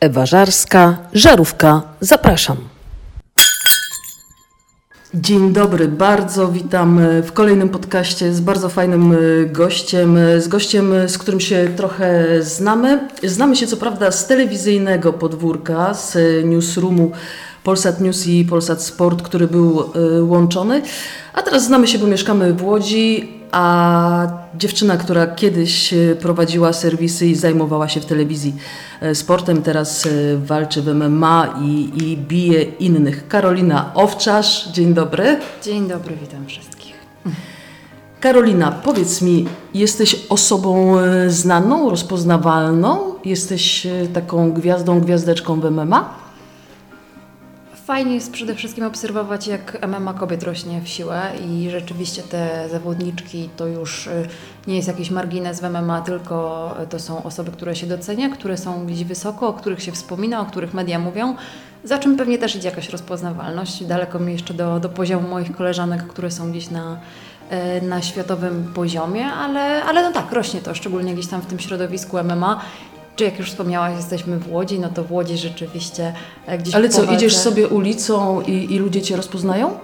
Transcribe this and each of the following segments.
Ewa Żarska, Żarówka, zapraszam. Dzień dobry, bardzo witam w kolejnym podcaście z bardzo fajnym gościem, z gościem, z którym się trochę znamy. Znamy się co prawda z telewizyjnego podwórka, z newsroomu Polsat News i Polsat Sport, który był łączony, a teraz znamy się, bo mieszkamy w Łodzi, a dziewczyna, która kiedyś y, prowadziła serwisy i zajmowała się w telewizji y, sportem, teraz walczy w MMA i, i bije innych. Karolina Owczarz, dzień dobry. Dzień dobry, witam wszystkich. Karolina, powiedz mi, jesteś osobą znaną, rozpoznawalną? Jesteś taką gwiazdą, gwiazdeczką w MMA? Fajnie jest przede wszystkim obserwować, jak MMA kobiet rośnie w siłę i rzeczywiście te zawodniczki to już y, nie jest jakiś margines w MMA, tylko to są osoby, które się docenia, które są gdzieś wysoko, o których się wspomina, o których media mówią, za czym pewnie też idzie jakaś rozpoznawalność. Daleko mi jeszcze do, do poziomu moich koleżanek, które są gdzieś na, y, na światowym poziomie, ale, ale no tak, rośnie to, szczególnie gdzieś tam w tym środowisku MMA czy jak już wspomniałaś, jesteśmy w Łodzi, no to w Łodzi rzeczywiście e, gdzieś Ale co, idziesz sobie ulicą i, i ludzie Cię rozpoznają?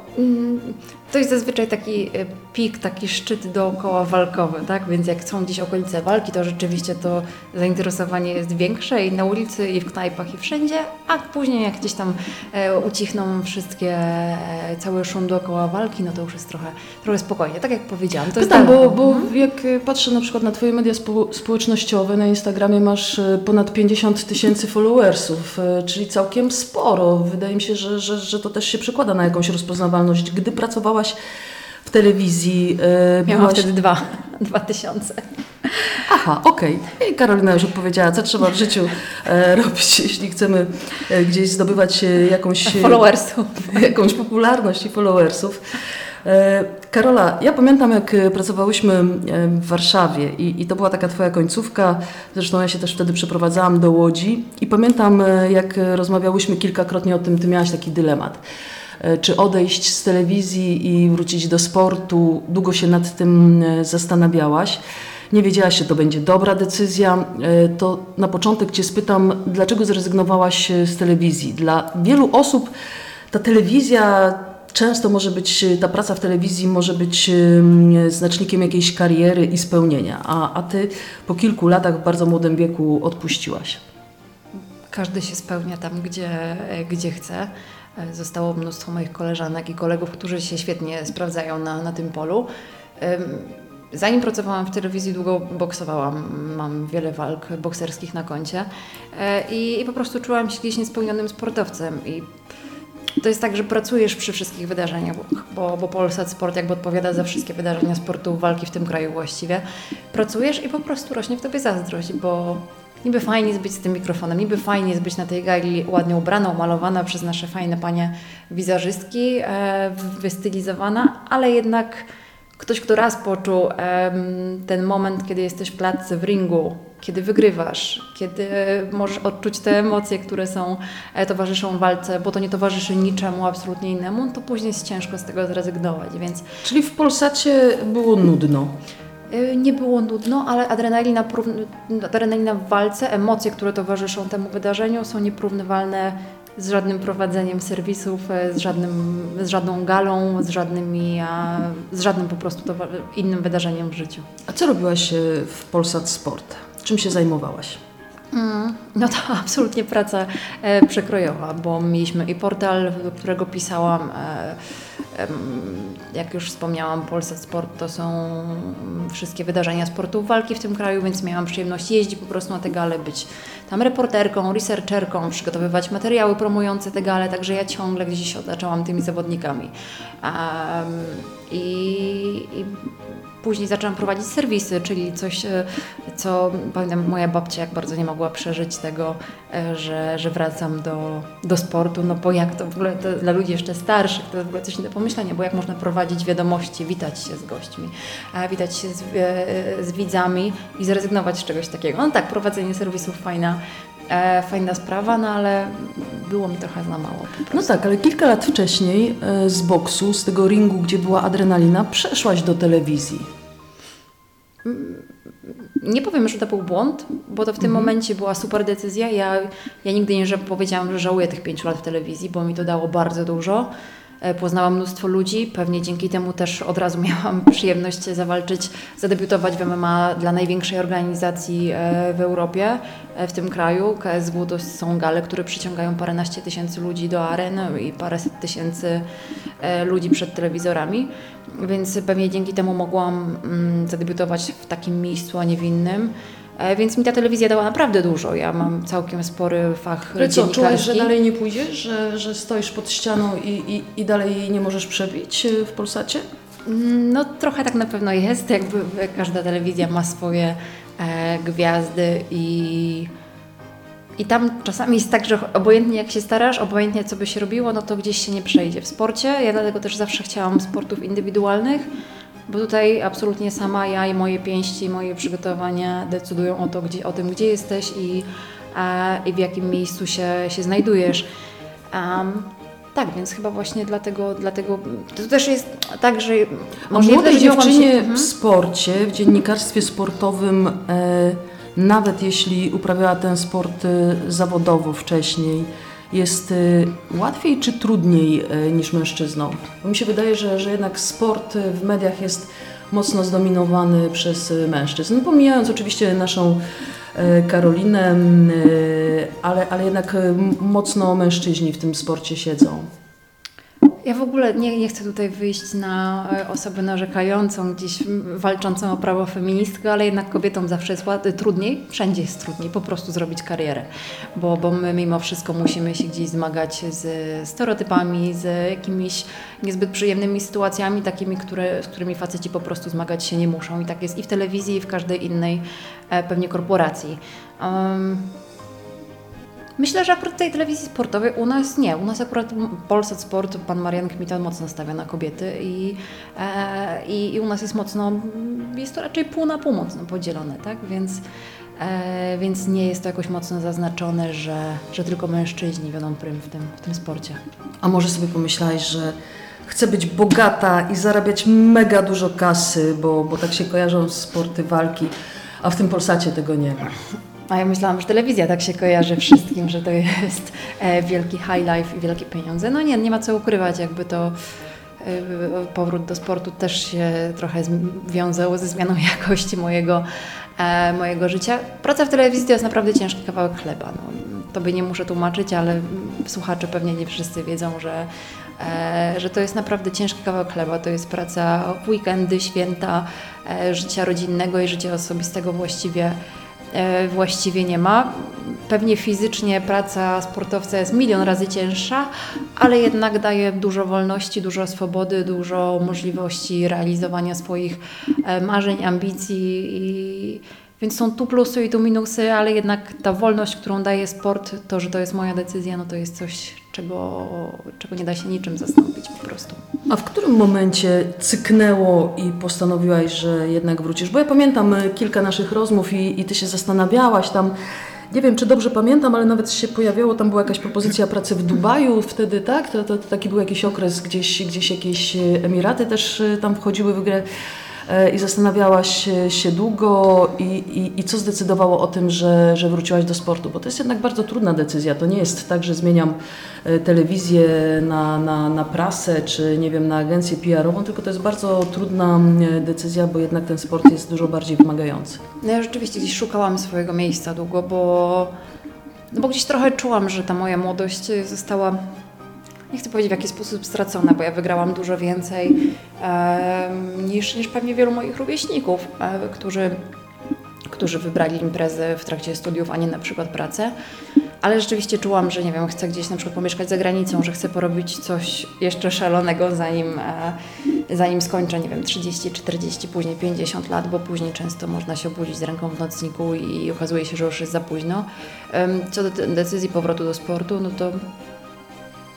To jest zazwyczaj taki e, pik, taki szczyt dookoła walkowy, tak? Więc jak są gdzieś okolice walki, to rzeczywiście to zainteresowanie jest większe i na ulicy, i w knajpach, i wszędzie, a później jak gdzieś tam e, ucichną wszystkie, e, cały szum dookoła walki, no to już jest trochę, trochę spokojnie, tak jak powiedziałam. To Pytam, bo, bo mhm. jak patrzę na przykład na Twoje media spo, społecznościowe, na Instagramie masz e, ponad 50 tysięcy followersów, czyli całkiem sporo. Wydaje mi się, że, że, że to też się przekłada na jakąś rozpoznawalność. Gdy pracowałaś w telewizji. E, Miałam byłaś... wtedy dwa, dwa tysiące. Aha, okej. Okay. I Karolina już odpowiedziała, co trzeba w życiu e, robić, jeśli chcemy e, gdzieś zdobywać e, jakąś... Followersów. Jakąś popularność i followersów. Karola, ja pamiętam jak pracowałyśmy w Warszawie i, i, to była taka Twoja końcówka, zresztą ja się też wtedy przeprowadzałam do Łodzi i pamiętam jak rozmawiałyśmy kilkakrotnie o tym, Ty miałaś taki dylemat. E, czy odejść z telewizji i wrócić do sportu. Długo się nad tym e, zastanawiałaś. Nie wiedziałaś, czy to będzie dobra decyzja. E, to na początek Cię spytam, dlaczego zrezygnowałaś z telewizji? Dla wielu osób ta telewizja często może być, ta praca w telewizji może być znacznikiem jakiejś kariery i spełnienia, a, a Ty po kilku latach w bardzo młodym wieku odpuściłaś. Każdy się spełnia tam, gdzie, gdzie chce. Zostało mnóstwo moich koleżanek i kolegów, którzy się świetnie sprawdzają na, na tym polu. Zanim pracowałam w telewizji, długo boksowałam. Mam wiele walk bokserskich na koncie e, i, i po prostu czułam się gdzieś niespełnionym sportowcem. I to jest tak, że pracujesz przy wszystkich wydarzeniach, bo, bo Polsat Sport jakby odpowiada za wszystkie wydarzenia sportu, walki w tym kraju właściwie. Pracujesz i po prostu rośnie w tobie zazdrość, bo Niby fajnie jest być z tym mikrofonem, niby fajnie jest być na tej gali ładnie ubrana, umalowana przez nasze fajne panie wizerzystki, e, wystylizowana, ale jednak ktoś, kto raz poczuł e, ten moment, kiedy jesteś w klatce, w ringu, kiedy wygrywasz, kiedy możesz odczuć te emocje, które są e, towarzyszą walce, bo to nie towarzyszy niczemu absolutnie innemu, to później jest ciężko z tego zrezygnować, więc... Czyli w Polsacie było nudno? Y, nie było nudno, ale adrenalina, adrenalina w walce, emocje, które towarzyszą temu wydarzeniu są nieporównywalne z żadnym prowadzeniem serwisów, e, z, żadnym, z żadną galą, z, żadnymi, z żadnym po prostu innym wydarzeniem w życiu. A co robiłaś e, w Polsat Sport? Czym się zajmowałaś? Mm, no to absolutnie praca e, przekrojowa, bo mieliśmy i portal, do którego pisałam. E, jak już wspomniałam, Polsat Sport to są wszystkie wydarzenia sportu walki w tym kraju, więc miałam przyjemność jeździć po prostu na te gale, być tam reporterką, researcherką, przygotowywać materiały promujące te gale, także ja ciągle gdzieś otaczałam tymi zawodnikami. Um, i, i Później zaczęłam prowadzić serwisy, czyli coś, e, co pamiętam moja babcia jak bardzo nie mogła przeżyć tego, e, że, że wracam do, do sportu, no bo jak to w ogóle to dla ludzi jeszcze starszych, to w ogóle coś nie do pomyślenia, bo jak można prowadzić wiadomości, witać się z gośćmi, witać się z, e, z widzami i zrezygnować z czegoś takiego. No tak, prowadzenie serwisów fajna, E, fajna sprawa, no ale było mi trochę za mało. No tak, ale kilka lat wcześniej e, z boksu, z tego ringu, gdzie była adrenalina, przeszłaś do telewizji. Nie powiem, że to był błąd, bo to w tym momencie była super decyzja. Ja, ja nigdy nie powiedziałam, że żałuję tych pięciu lat w telewizji, bo mi to dało bardzo dużo. E, Poznałam mnóstwo ludzi, pewnie dzięki temu też od razu miałam przyjemność zawalczyć, zadebiutować w MMA dla największej organizacji e, w Europie, e, w tym kraju. KSW to są gale, które przyciągają paręnaście tysięcy ludzi do aren i paręset tysięcy ludzi przed telewizorami, więc pewnie dzięki temu mogłam mm, zadebiutować w takim miejscu, a nie w innym. E, Więc mi ta telewizja dała naprawdę dużo. Ja mam całkiem spory fach Ale co, czułaś, że dalej nie pójdziesz, że, że stoisz pod ścianą i, i, i dalej nie możesz przebić y, w Polsacie? No trochę tak na pewno jest, jakby każda telewizja ma swoje e, gwiazdy i, i tam czasami jest tak, że obojętnie jak się starasz, obojętnie co by się robiło, no to gdzieś się nie przejdzie. W sporcie ja dlatego też zawsze chciałam sportów indywidualnych, bo tutaj absolutnie sama ja i moje pięści, moje przygotowania decydują o, to, gdzie, o tym, gdzie jesteś i, e, i w jakim miejscu się, się znajdujesz. Em, tak, więc chyba właśnie dlatego, dlatego to też jest tak, że ja młodej dziewczynie się- Mhm. w sporcie, w dziennikarstwie sportowym, e, nawet jeśli uprawiała ten sport e, zawodowo wcześniej, jest e, łatwiej czy trudniej e, niż mężczyznom? Bo mi się wydaje, że, że jednak sport e, w mediach jest mocno zdominowany przez mężczyzn. No, Pomijając oczywiście naszą Karolinę, ale, ale jednak mocno mężczyźni w tym sporcie siedzą. Ja w ogóle nie, nie chcę tutaj wyjść na e, osobę narzekającą, gdzieś walczącą o prawo feministkę, ale jednak kobietom zawsze jest trudniej, wszędzie jest trudniej po prostu zrobić karierę, bo, bo my mimo wszystko musimy się gdzieś zmagać z stereotypami, z jakimiś niezbyt przyjemnymi sytuacjami, takimi, które, z którymi faceci po prostu zmagać się nie muszą. I tak jest i w telewizji, i w każdej innej e, pewnie korporacji. Um, Myślę, że akurat tej telewizji sportowej u nas nie. U nas akurat Polsat Sport, pan Marian Kmita mocno stawia na kobiety i, e, i, i u nas jest mocno, jest to raczej pół na pół mocno podzielone, tak? Więc, e, więc nie jest to jakoś mocno zaznaczone, że, że tylko mężczyźni wiodą prym w tym, w tym sporcie. A może sobie pomyślałeś, że chcę być bogata i zarabiać mega dużo kasy, bo, bo tak się kojarzą sporty walki, a w tym Polsacie tego nie ma. A ja myślałam, że telewizja tak się kojarzy wszystkim, że to jest e, wielki high life i wielkie pieniądze. No nie, nie ma co ukrywać, jakby to e, powrót do sportu też się trochę wiązał ze zmianą jakości mojego, e, mojego życia. Praca w telewizji to jest naprawdę ciężki kawałek chleba. No, tobie nie muszę tłumaczyć, ale słuchacze pewnie nie wszyscy wiedzą, że, że to jest naprawdę ciężki kawałek chleba. To jest praca weekendy, święta, życia rodzinnego i życia osobistego właściwie właściwie nie ma. Pewnie fizycznie praca sportowca jest milion razy cięższa, ale jednak daje dużo wolności, dużo swobody, dużo możliwości realizowania swoich e, marzeń, ambicji. I... Więc są tu plusy i tu minusy, ale jednak ta wolność, którą daje sport, to, że to jest moja decyzja, no to jest coś, czego, czego nie da się niczym zastąpić po prostu. A w którym momencie cyknęło i postanowiłaś, że jednak wrócisz? Bo ja pamiętam e, kilka naszych rozmów i, i ty się zastanawiałaś tam. Nie wiem, czy dobrze pamiętam, ale nawet się pojawiało, tam była jakaś propozycja pracy w Dubaju wtedy, tak? To, to, to taki był jakiś okres, gdzieś, gdzieś jakieś e, Emiraty też e, tam wchodziły w grę. E, I zastanawiałaś się- długo i, i, i co zdecydowało o tym, że, że wróciłaś do sportu? Bo to jest jednak bardzo trudna decyzja. To nie jest tak, że zmieniam e, telewizję na, na, na prasę czy nie wiem, na agencję PR-ową, tylko to jest bardzo trudna decyzja, bo jednak ten sport jest dużo bardziej wymagający. No ja rzeczywiście gdzieś szukałam swojego miejsca długo, bo, no bo gdzieś trochę czułam, że ta moja młodość została, nie chcę powiedzieć w jakiś sposób stracona, bo ja wygrałam dużo więcej em, niż, niż pewnie wielu moich rówieśników, e, którzy, którzy wybrali imprezę w trakcie studiów, a nie na przykład pracę. Ale rzeczywiście czułam, że nie wiem, chcę gdzieś na przykład pomieszkać za granicą, że chcę porobić coś jeszcze szalonego, zanim, e, zanim skończę, nie wiem, 30, 40, później 50 lat, bo później często można się obudzić z ręką w nocniku i okazuje się, że już jest za późno. Co do decyzji powrotu do sportu, no to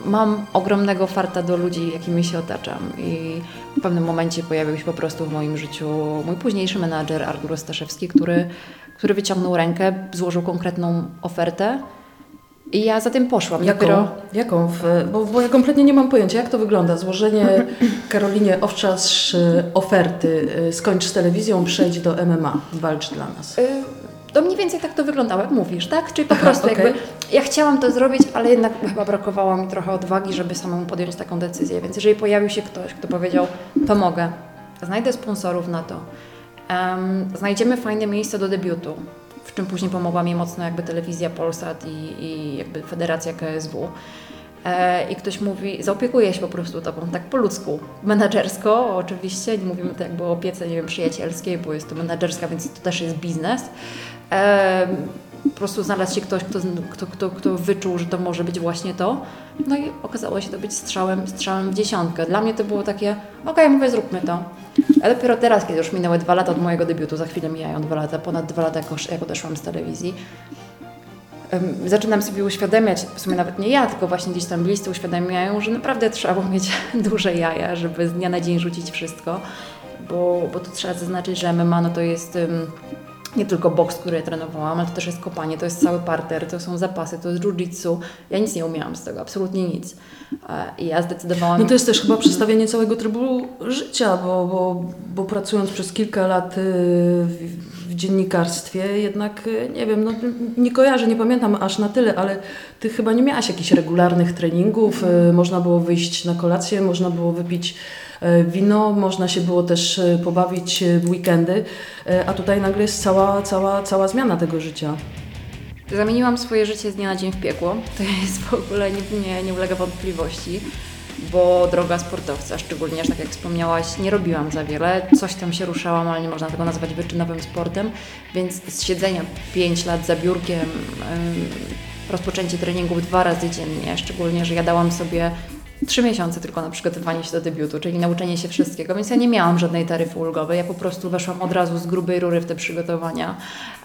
mam ogromnego farta do ludzi, jakimi się otaczam i w pewnym momencie pojawił się po prostu w moim życiu mój późniejszy menadżer Artur Ostaszewski, który, który wyciągnął rękę, złożył konkretną ofertę I ja za tym poszłam. Jaką? Dopiero Jaką? W, bo, bo ja kompletnie nie mam pojęcia, jak to wygląda. Złożenie Karolinie Owczas y, oferty. y, Skończ z telewizją, przejdź do MMA. Walcz dla nas. Y, To mniej więcej tak to wyglądało, jak mówisz, tak? Czyli po prostu okej. jakby ja chciałam to zrobić, ale jednak chyba brakowało mi trochę odwagi, żeby samemu podjąć taką decyzję. Więc jeżeli pojawił się ktoś, kto powiedział, pomogę, znajdę sponsorów na to, em, znajdziemy fajne miejsce do debiutu, w czym później pomogła mi mocno jakby telewizja Polsat i, i jakby Federacja KSW. E, I ktoś mówi, zaopiekuję się po prostu tobą, tak po ludzku, menadżersko oczywiście, nie mówimy to jakby o opiece, nie wiem, przyjacielskiej, bo jest to menadżerska, więc to też jest biznes. Po prostu znalazł się ktoś, kto, kto, kto, kto wyczuł, że to może być właśnie to. No i okazało się to być strzałem, strzałem w dziesiątkę. Dla mnie to było takie, okej, mówię, zróbmy to. Ale dopiero teraz, kiedy już minęły dwa lata od mojego debiutu, za chwilę mijają dwa lata, ponad dwa lata, jak, jak odeszłam z telewizji, zaczynam sobie uświadamiać, w sumie nawet nie ja, tylko właśnie gdzieś tam bliscy uświadamiają, że naprawdę trzeba mieć duże jaja, żeby z dnia na dzień rzucić wszystko, bo, bo tu trzeba zaznaczyć, że MMA no to jest em, nie tylko boks, który ja trenowałam, ale to też jest kopanie, to jest cały parter, to są zapasy, to jest jiu-jitsu. Ja nic nie umiałam z tego, absolutnie nic. E, I ja zdecydowałam... No to jest też chyba przedstawienie całego trybu życia, bo, bo, bo pracując przez kilka lat y, w, dziennikarstwie, jednak y, nie wiem, no, nie kojarzę, nie pamiętam aż na tyle, ale ty chyba nie miałaś jakichś regularnych treningów, y, można było wyjść na kolację, można było wypić wino, można się było też y, pobawić y, w weekendy, a tutaj nagle jest cała, cała, cała zmiana tego życia. Zamieniłam swoje życie z dnia na dzień w piekło. To jest w ogóle nie, nie, nie ulega wątpliwości, bo droga sportowca, szczególnie, że tak jak wspomniałaś, nie robiłam za wiele. Coś tam się ruszałam, ale nie można tego nazwać wyczynowym sportem, więc z siedzenia 5 lat za biurkiem, rozpoczęcie treningów dwa razy dziennie, szczególnie, że ja dałam sobie trzy miesiące tylko na przygotowanie się do debiutu, czyli nauczenie się wszystkiego, więc ja nie miałam żadnej taryfy ulgowej. Ja po prostu weszłam od razu z grubej rury w te przygotowania.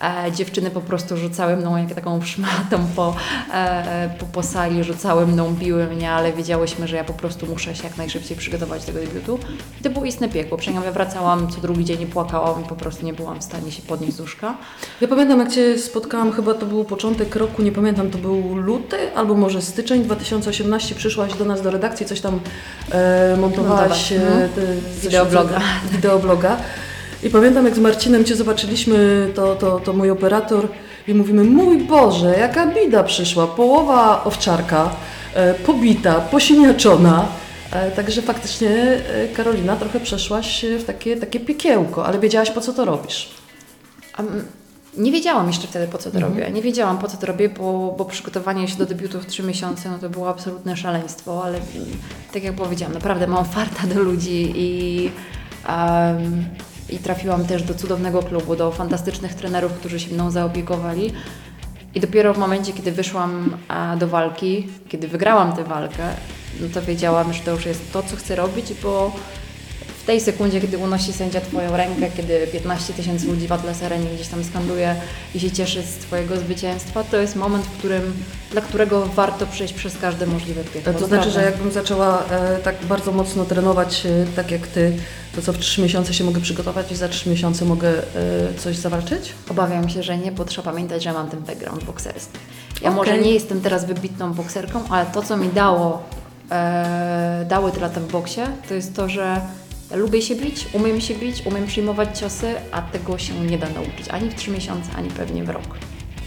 E, dziewczyny po prostu rzucały mną jak taką szmatą po, e, po, po sali, rzucały mną, biły mnie, ale wiedziałyśmy, że ja po prostu muszę się jak najszybciej przygotować do tego debiutu. I to było istne piekło. Przynajmniej ja wracałam co drugi dzień i płakałam i po prostu nie byłam w stanie się podnieść z łóżka. Ja pamiętam, jak Cię spotkałam, chyba to był początek roku, nie pamiętam, to był luty albo może styczeń 2018. Przyszłaś do nas do redakcji, coś tam e, montowałaś, e, mhm. Wideobloga. wideobloga. I pamiętam, jak z Marcinem Cię zobaczyliśmy, to, to, to mój operator, i mówimy, mój Boże, jaka bida przyszła, połowa owczarka, e, pobita, posiniaczona. E, Także faktycznie, e, Karolina, trochę przeszłaś w takie, takie piekiełko, ale wiedziałaś, po co to robisz. Mm, Nie wiedziałam jeszcze wtedy, po co to robię. Nie wiedziałam, po co to robię, bo, bo przygotowanie się do debiutu w trzy miesiące no to było absolutne szaleństwo, ale tak jak powiedziałam, naprawdę mam farta do ludzi i, em, i trafiłam też do cudownego klubu, do fantastycznych trenerów, którzy się mną zaopiekowali. I dopiero w momencie, kiedy wyszłam do walki, kiedy wygrałam tę walkę, no to wiedziałam, że to już jest to, co chcę robić, bo w tej sekundzie, kiedy unosi sędzia Twoją rękę, kiedy 15 tysięcy ludzi w Atlas Arenie gdzieś tam skanduje i się cieszy z Twojego zwycięstwa, to jest moment, w którym, dla którego warto przejść przez każde możliwe piekło. To znaczy, że jakbym zaczęła e, tak bardzo mocno trenować, e, tak jak ty, to co w trzy miesiące się mogę przygotować i za trzy miesiące mogę e, coś zawalczyć? Obawiam się, że nie, bo trzeba pamiętać, że mam ten background bokserski. Ja Okej. może nie jestem teraz wybitną bokserką, ale to, co mi dało, e, dały te lata w boksie, to jest to, że lubię się bić, umiem się bić, umiem przyjmować ciosy, a tego się nie da nauczyć ani w trzy miesiące, ani pewnie w rok.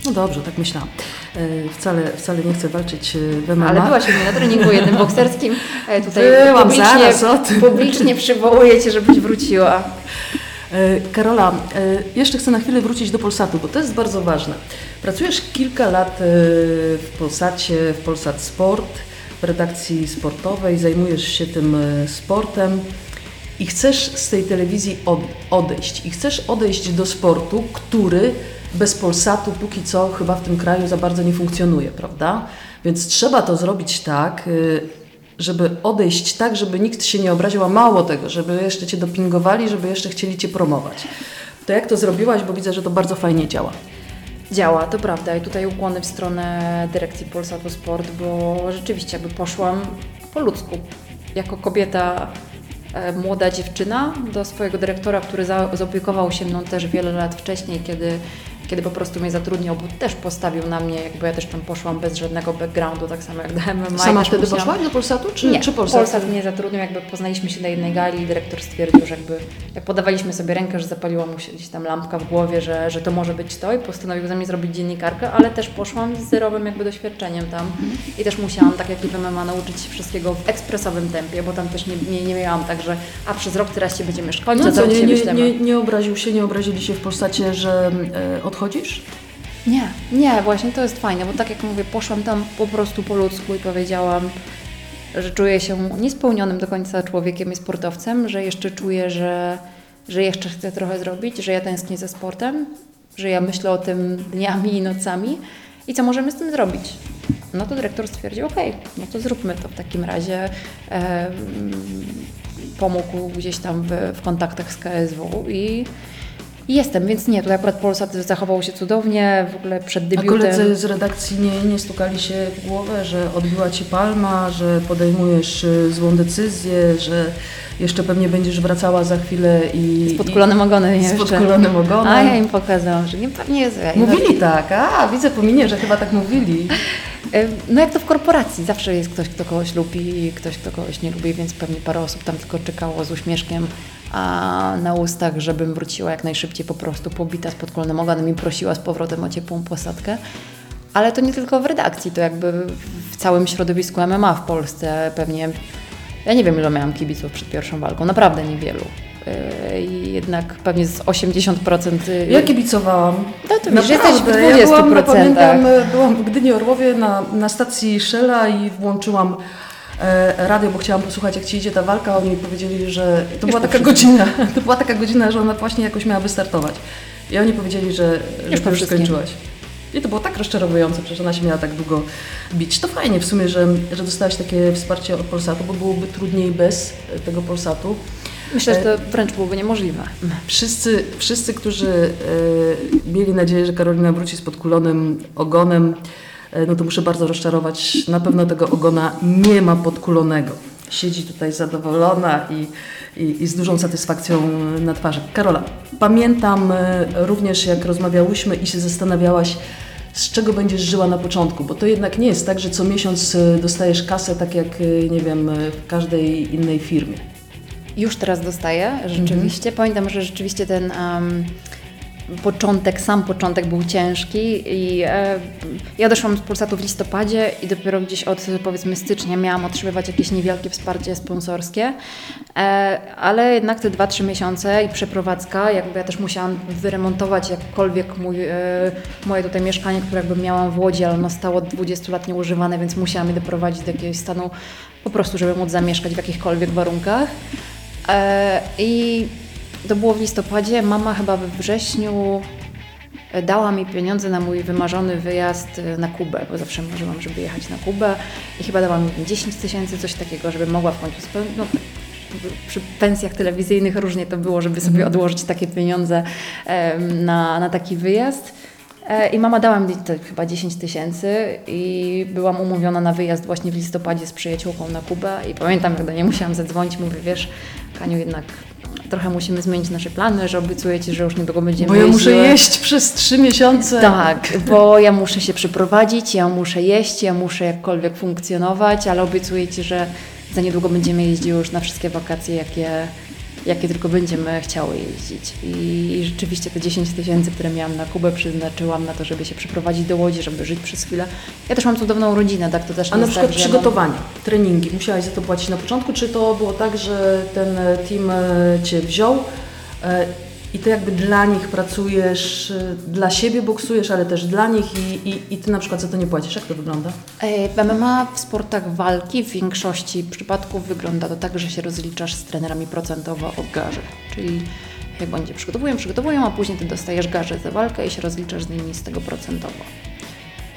No dobrze, tak myślałam. E, wcale, wcale nie chcę walczyć e, w MMA. Ale byłaś u mnie na treningu jednym bokserskim. E, Tutaj Byłam, publicznie, zaraz, o tym. publicznie przywołuję Cię, żebyś wróciła. Karola, jeszcze chcę na chwilę wrócić do Polsatu, bo to jest bardzo ważne. Pracujesz kilka lat w Polsacie, w Polsat Sport, w redakcji sportowej, zajmujesz się tym sportem i chcesz z tej telewizji od, odejść. I chcesz odejść do sportu, który bez Polsatu póki co chyba w tym kraju za bardzo nie funkcjonuje, prawda? Więc trzeba to zrobić tak, y, żeby odejść tak, żeby nikt się nie obraził, a mało tego, żeby jeszcze Cię dopingowali, żeby jeszcze chcieli Cię promować. To jak to zrobiłaś, bo widzę, że to bardzo fajnie działa. Działa, to prawda. I tutaj ukłony w stronę dyrekcji Polsatu Sport, bo rzeczywiście jakby poszłam po ludzku. Jako kobieta, młoda dziewczyna do swojego dyrektora, który za, zaopiekował się mną też wiele lat wcześniej, kiedy kiedy po prostu mnie zatrudniał, bo też postawił na mnie, jakby ja też tam poszłam bez żadnego backgroundu, tak samo jak do MMA. Sama wtedy musiałam- poszłaś do Polsatu, czy, nie, czy Polsat? Polsat mnie zatrudnił, jakby poznaliśmy się na jednej gali i dyrektor stwierdził, że jakby jak podawaliśmy sobie rękę, że zapaliła mu się gdzieś tam lampka w głowie, że, że to może być to i postanowił ze mnie zrobić dziennikarkę, ale też poszłam z zerowym jakby doświadczeniem tam i też musiałam, tak jak i w MMA, nauczyć się wszystkiego w ekspresowym tempie, bo tam też nie, nie, nie miałam tak, że a przez rok teraz się będziemy szkolić, No co, nie, nie, nie, nie obraził się, nie obrazili się w Polsacie, że e, Nie, nie, właśnie to jest fajne, bo tak jak mówię, poszłam tam po prostu po ludzku i powiedziałam, że czuję się niespełnionym do końca człowiekiem i sportowcem, że jeszcze czuję, że, że jeszcze chcę trochę zrobić, że ja tęsknię za sportem, że ja myślę o tym dniami i nocami i co możemy z tym zrobić. No to dyrektor stwierdził, okej, no to zróbmy to w takim razie. Em, pomógł gdzieś tam w, w kontaktach z KSW i jestem, więc nie, tutaj akurat Polsat zachował się cudownie, w ogóle przed A debiutem. koledzy z redakcji nie, nie stukali się w głowę, że odbiła Ci palma, że podejmujesz e, złą decyzję, że jeszcze pewnie będziesz wracała za chwilę i... Z podkulonym ogonem i, jeszcze. Z podkulonym ogonem. A ja im pokazałam, że nie pewnie jest. ja- Mówili tak, a widzę po minie, że chyba tak mówili. No jak to w korporacji, zawsze jest ktoś, kto kogoś lubi i ktoś, kto kogoś nie lubi, więc pewnie parę osób tam tylko czekało z uśmieszkiem a na ustach, żebym wróciła jak najszybciej po prostu pobita z podkulonym ogonem i prosiła z powrotem o ciepłą posadkę. Ale to nie tylko w redakcji, to jakby w całym środowisku MMA w Polsce pewnie, ja nie wiem ile miałam kibiców przed pierwszą walką, naprawdę niewielu. E, jednak pewnie z 80%. y, Ja kibicowałam. No to widzisz, jesteś w Naprawdę, ja byłam, 20%. pamiętam, byłam w Gdyni Orłowie na, na stacji Shella i włączyłam e, radio, bo chciałam posłuchać jak Ci idzie ta walka. Oni mi powiedzieli, że to była taka godzina, to była taka godzina, że ona właśnie jakoś miała wystartować. I oni powiedzieli, że, że po już skończyłaś. I to było tak rozczarowujące, przecież ona się miała tak długo bić. To fajnie w sumie, że, że dostałaś takie wsparcie od Polsatu, bo byłoby trudniej bez e, tego Polsatu. Myślę, że to wręcz byłoby niemożliwe. Wszyscy, wszyscy którzy e, mieli nadzieję, że Karolina wróci z podkulonym ogonem, e, no to muszę bardzo rozczarować. Na pewno tego ogona nie ma podkulonego. Siedzi tutaj zadowolona i, i, i z dużą satysfakcją na twarzy. Karola, pamiętam e, również jak rozmawiałyśmy i się zastanawiałaś, z czego będziesz żyła na początku, bo to jednak nie jest tak, że co miesiąc e, dostajesz kasę tak jak, e, nie wiem, e, w każdej innej firmie. Już teraz dostaję, rzeczywiście. Pamiętam, że rzeczywiście ten em, początek, sam początek był ciężki i e, ja odeszłam z Polsatu w listopadzie i dopiero gdzieś od powiedzmy stycznia miałam otrzymywać jakieś niewielkie wsparcie sponsorskie, e, ale jednak te 2-3 miesiące i przeprowadzka, jakby ja też musiałam wyremontować jakkolwiek mój, e, moje tutaj mieszkanie, które jakby miałam w Łodzi, ale ono stało od 20 lat nieużywane, więc musiałam je doprowadzić do jakiegoś stanu po prostu, żeby móc zamieszkać w jakichkolwiek warunkach. E, I to było w listopadzie. Mama chyba we wrześniu e, dała mi pieniądze na mój wymarzony wyjazd e, na Kubę, bo zawsze marzyłam, żeby jechać na Kubę i chyba dała mi 10 tysięcy, coś takiego, żeby mogła w końcu. No, przy pensjach telewizyjnych różnie to było, żeby sobie odłożyć takie pieniądze na, na taki wyjazd. E, I mama dała mi te chyba 10 tysięcy i byłam umówiona na wyjazd właśnie w listopadzie z przyjaciółką na Kubę i pamiętam, jak do niej musiałam zadzwonić, mówię, wiesz, Kaniu, jednak trochę musimy zmienić nasze plany, że obiecuję Ci, że już niedługo będziemy Bo ja muszę jeździły. jeść przez trzy miesiące. Tak, bo ja muszę się przeprowadzić, ja muszę jeść, ja muszę jakkolwiek funkcjonować, ale obiecuję Ci, że za niedługo będziemy jeździły już na wszystkie wakacje, jakie, jakie tylko będziemy chciały jeździć. I rzeczywiście te 10 tysięcy, które miałam na Kubę, przeznaczyłam na to, żeby się przeprowadzić do Łodzi, żeby żyć przez chwilę. Ja też mam cudowną rodzinę, tak? To też A na przykład tak, ja mam- przygotowanie, treningi, musiałaś za to płacić na początku, czy to było tak, że ten team e, Cię wziął e, i Ty jakby dla nich pracujesz, e, dla siebie boksujesz, ale też dla nich i, i, i Ty na przykład za to nie płacisz? Jak to wygląda? E, MMA w sportach walki w większości przypadków wygląda to tak, że się rozliczasz z trenerami procentowo od garzy. Czyli jak będzie przygotowują, przygotowują, a później ty dostajesz garzę za walkę i się rozliczasz z nimi z tego procentowo.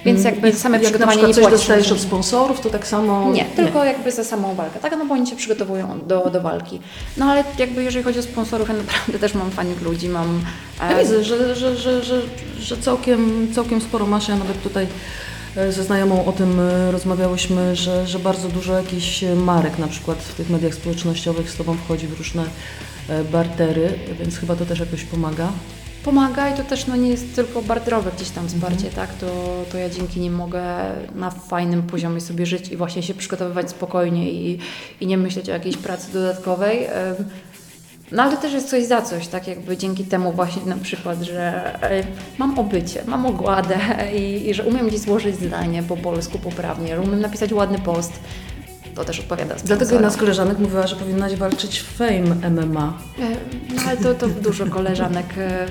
Więc jakby Mm, I same jak na przygotowanie przykład nie coś dostajesz od sponsorów, to tak samo... Nie, tylko jakby za samą walkę, tak? No bo oni się przygotowują do, do walki. No ale jakby jeżeli chodzi o sponsorów, ja naprawdę też mam fajnych ludzi, mam... e, Ja widzę, że, że, że, że, że całkiem, całkiem sporo masz. Ja nawet tutaj e, ze znajomą o tym e, rozmawiałyśmy, że, że bardzo dużo jakichś marek na przykład w tych mediach społecznościowych z Tobą wchodzi w różne e, bartery, więc chyba to też jakoś pomaga. Pomaga i to też no, nie jest tylko barterowe gdzieś tam wsparcie, tak? To, to ja dzięki nim mogę na fajnym poziomie sobie żyć i właśnie się przygotowywać spokojnie i, i nie myśleć o jakiejś pracy dodatkowej. No ale też jest coś za coś, tak jakby dzięki temu właśnie na przykład, że e, mam obycie, mam ogładę i, i że umiem gdzieś złożyć zdanie po polsku poprawnie, że umiem napisać ładny post, to też odpowiada Dlatego jedna z koleżanek mówiła, że powinnaś walczyć w Fame MMA. E, No ale to, to dużo koleżanek, e,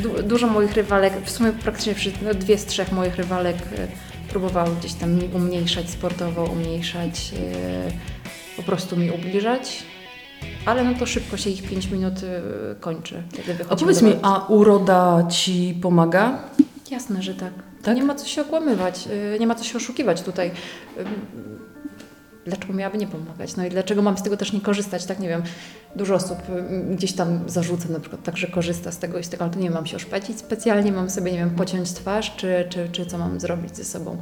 du, dużo moich rywalek, w sumie praktycznie wszystkie, no dwie z trzech moich rywalek e, próbowały gdzieś tam mi umniejszać sportowo, umniejszać, po prostu mi ubliżać. Ale no to szybko się ich 5 minut kończy, kiedy A powiedz do mi, a uroda ci pomaga? Jasne, że tak. Tak? Nie ma co się okłamywać, nie ma co się oszukiwać tutaj. Dlaczego miałaby nie pomagać? No i dlaczego mam z tego też nie korzystać? Tak, nie wiem, dużo osób ym, gdzieś tam zarzuca na przykład tak, że korzysta z tego i z tego, ale to nie mam się oszpecić specjalnie, mam sobie, nie wiem, pociąć twarz, czy, czy, czy co mam zrobić ze sobą.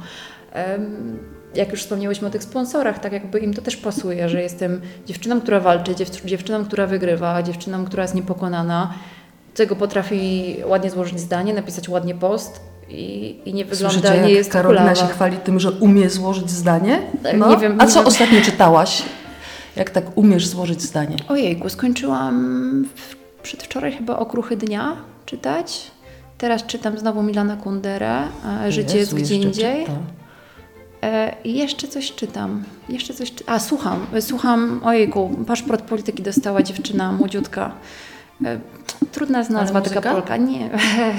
Jak już wspomniałyśmy o tych sponsorach, tak jakby im to też pasuje, że jestem dziewczyną, która walczy, dziew, dziewczyną, która wygrywa, dziewczyną, która jest niepokonana, tego potrafi ładnie złożyć zdanie, napisać ładnie post i, i nie wygląda, Słyszycie, nie jak jest Karolina kulawa. się chwali tym, że umie złożyć zdanie? Tak, No. nie wiem, A nie co wiem. ostatnio czytałaś? Jak tak umiesz złożyć zdanie? Ojejku, skończyłam w, przedwczoraj chyba Okruchy Dnia czytać. Teraz czytam znowu Milana Kunderę, e, Życie jest Jezu, gdzie jeszcze indziej. czyta. E, I jeszcze coś czytam. Jeszcze coś czy... A, słucham. Słucham, ojejku, paszport polityki dostała dziewczyna młodziutka. E, Trudna jest nazwa taka muzyka? Polka. Nie,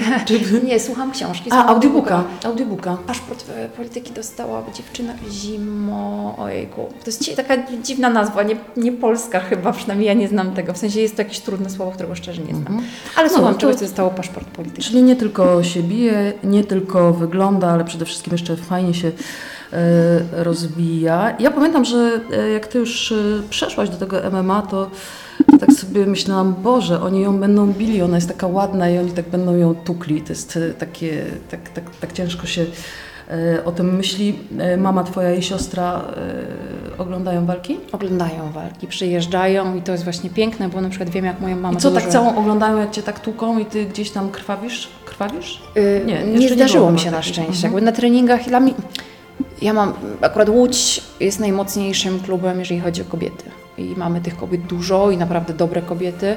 nie, słucham książki. A, słucham audiobooka. Audiobooka. Paszport e, polityki dostała dziewczyna zimo. Ojejku. To jest taka dziwna nazwa, nie, nie polska chyba, przynajmniej ja nie znam tego. W sensie jest to jakieś trudne słowo, którego szczerze nie znam. Ale No, słucham to- czegoś, co dostało paszport polityki. Czyli nie tylko się bije, nie tylko wygląda, ale przede wszystkim jeszcze fajnie się e, rozwija. Ja pamiętam, że jak ty już przeszłaś do tego MMA, to tak sobie myślałam, Boże, oni ją będą bili, ona jest taka ładna i oni tak będą ją tukli. To jest e, takie, tak, tak, tak ciężko się e, o tym myśli. E, Mama twoja i siostra oglądają walki? Oglądają walki, przyjeżdżają i to jest właśnie piękne, bo na przykład wiem, jak moja I mama co, dużo... tak całą oglądają, jak cię tak tłuką i ty gdzieś tam krwawisz? Krwawisz? Y, Nie, nie, zdarzyło mi się na szczęście. Mhm. Jakby na treningach dla mnie... Ja mam, akurat Łódź jest najmocniejszym klubem, jeżeli chodzi o kobiety. I mamy tych kobiet dużo i naprawdę dobre kobiety.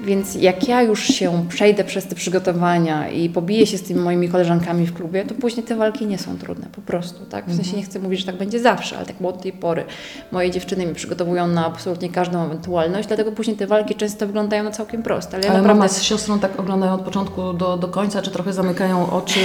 Więc jak ja już się przejdę przez te przygotowania i pobiję się z tymi moimi koleżankami w klubie, to później te walki nie są trudne, po prostu, tak? W Mhm. sensie nie chcę mówić, że tak będzie zawsze, ale tak było do tej pory. Moje dziewczyny mi przygotowują na absolutnie każdą ewentualność, dlatego później te walki często wyglądają na całkiem proste. Ale ja Ale naprawdę... mama z siostrą tak oglądają od początku do, do końca, czy trochę zamykają oczy?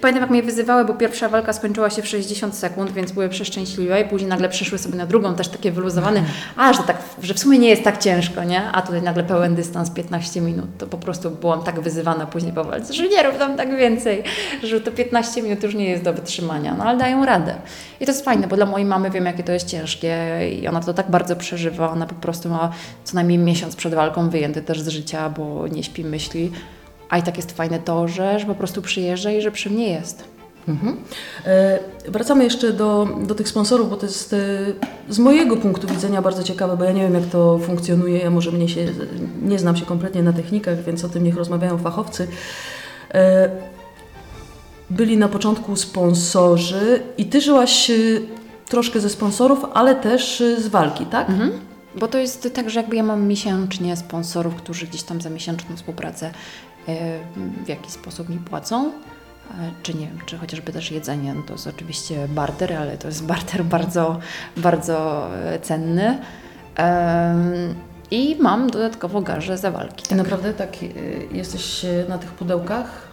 Pamiętam, jak mnie wyzywały, bo pierwsza walka skończyła się w 60 sekund, więc były przeszczęśliwe i później nagle przeszły sobie na drugą, też takie wyluzowane, a, że, tak, że w sumie nie jest tak ciężko, nie? A tutaj nagle pełen dystans 15 minut, to po prostu byłam tak wyzywana później po walce, że nie rób tam tak więcej, że to 15 minut już nie jest do wytrzymania, no ale dają radę. I to jest fajne, bo dla mojej mamy wiem, jakie to jest ciężkie i ona to tak bardzo przeżywa, ona po prostu ma co najmniej miesiąc przed walką wyjęty też z życia, bo nie śpi myśli, a i tak jest fajne to, że, że po prostu przyjeżdża i że przy mnie jest. Mhm. E, wracamy jeszcze do, do tych sponsorów, bo to jest e, z mojego punktu widzenia bardzo ciekawe, bo ja nie wiem, jak to funkcjonuje. Ja może mnie się, nie znam się kompletnie na technikach, więc o tym niech rozmawiają fachowcy. E, byli na początku sponsorzy i ty żyłaś e, troszkę ze sponsorów, ale też e, z walki, tak? Mhm. Bo to jest tak, że jakby ja mam miesięcznie sponsorów, którzy gdzieś tam za miesięczną współpracę w jakiś sposób mi płacą. E, Czy nie wiem, czy chociażby też jedzenie, no to jest oczywiście barter, ale to jest barter bardzo, bardzo e, cenny. I mam dodatkowo garze za walki. I naprawdę tak e, jesteś e, na tych pudełkach?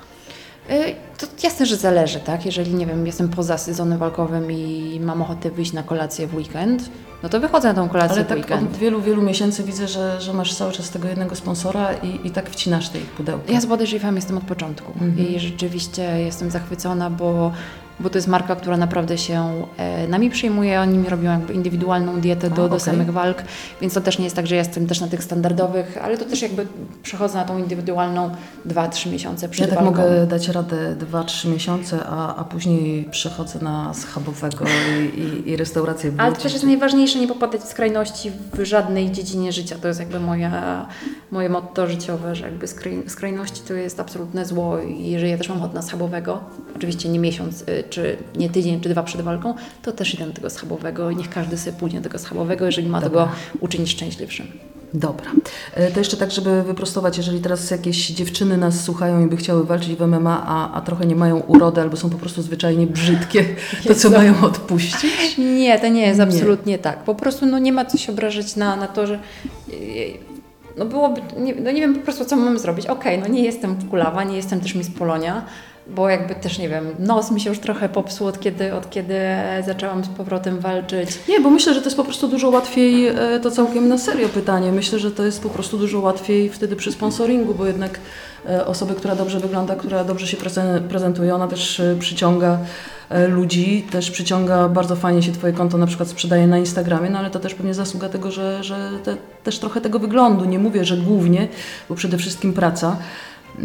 Y, To jasne, że zależy, tak? Jeżeli, nie wiem, jestem poza sezonem walkowym i mam ochotę wyjść na kolację w weekend, no to wychodzę na tą kolację Ale w tak weekend. od wielu, wielu miesięcy widzę, że, że masz cały czas tego jednego sponsora i, i tak wcinasz te ich pudełka. Ja z Body Żyfem jestem od początku Mhm. i rzeczywiście jestem zachwycona, bo bo to jest marka, która naprawdę się e, nami przyjmuje. Oni mi robią jakby indywidualną dietę do, A, do okej. samych walk, więc to też nie jest tak, że ja jestem też na tych standardowych, ale to też jakby przechodzę na tą indywidualną 2-3 miesiące przed Ja tak walką. mogę dać radę 2-3 miesiące, a, a później przechodzę na schabowego i, i, i restaurację Ale to też jest najważniejsze, nie popadać w skrajności w żadnej dziedzinie życia. To jest jakby moja, moje motto życiowe, że jakby skraj, skrajności to jest absolutne zło i jeżeli ja też mam ochotę na schabowego, oczywiście nie miesiąc, y, czy nie tydzień, czy dwa przed walką, to też idę do tego schabowego i niech każdy sobie pójdzie do tego schabowego, jeżeli ma Dobra. tego uczynić szczęśliwszym. Dobra. E, To jeszcze tak, żeby wyprostować, jeżeli teraz jakieś dziewczyny nas słuchają i by chciały walczyć w MMA, a, a trochę nie mają urody albo są po prostu zwyczajnie brzydkie, to co mają odpuścić? Nie, to nie jest Nie. absolutnie tak. Po prostu no, nie ma co się obrażać na, na to, że no byłoby, nie, no nie wiem po prostu co mam zrobić. Okej, no nie jestem kulawa, nie jestem też Miss Polonia, bo jakby też nie wiem, nos mi się już trochę popsuł od kiedy, od kiedy zaczęłam z powrotem walczyć. Nie, bo myślę, że to jest po prostu dużo łatwiej, e, to całkiem na serio pytanie, myślę, że to jest po prostu dużo łatwiej wtedy przy sponsoringu, bo jednak e, osoby, która dobrze wygląda, która dobrze się preze- prezentuje, ona też e, przyciąga ludzi, też przyciąga, bardzo fajnie się Twoje konto na przykład sprzedaje na Instagramie, no ale to też pewnie zasługa tego, że, że te, też trochę tego wyglądu, nie mówię, że głównie, bo przede wszystkim praca.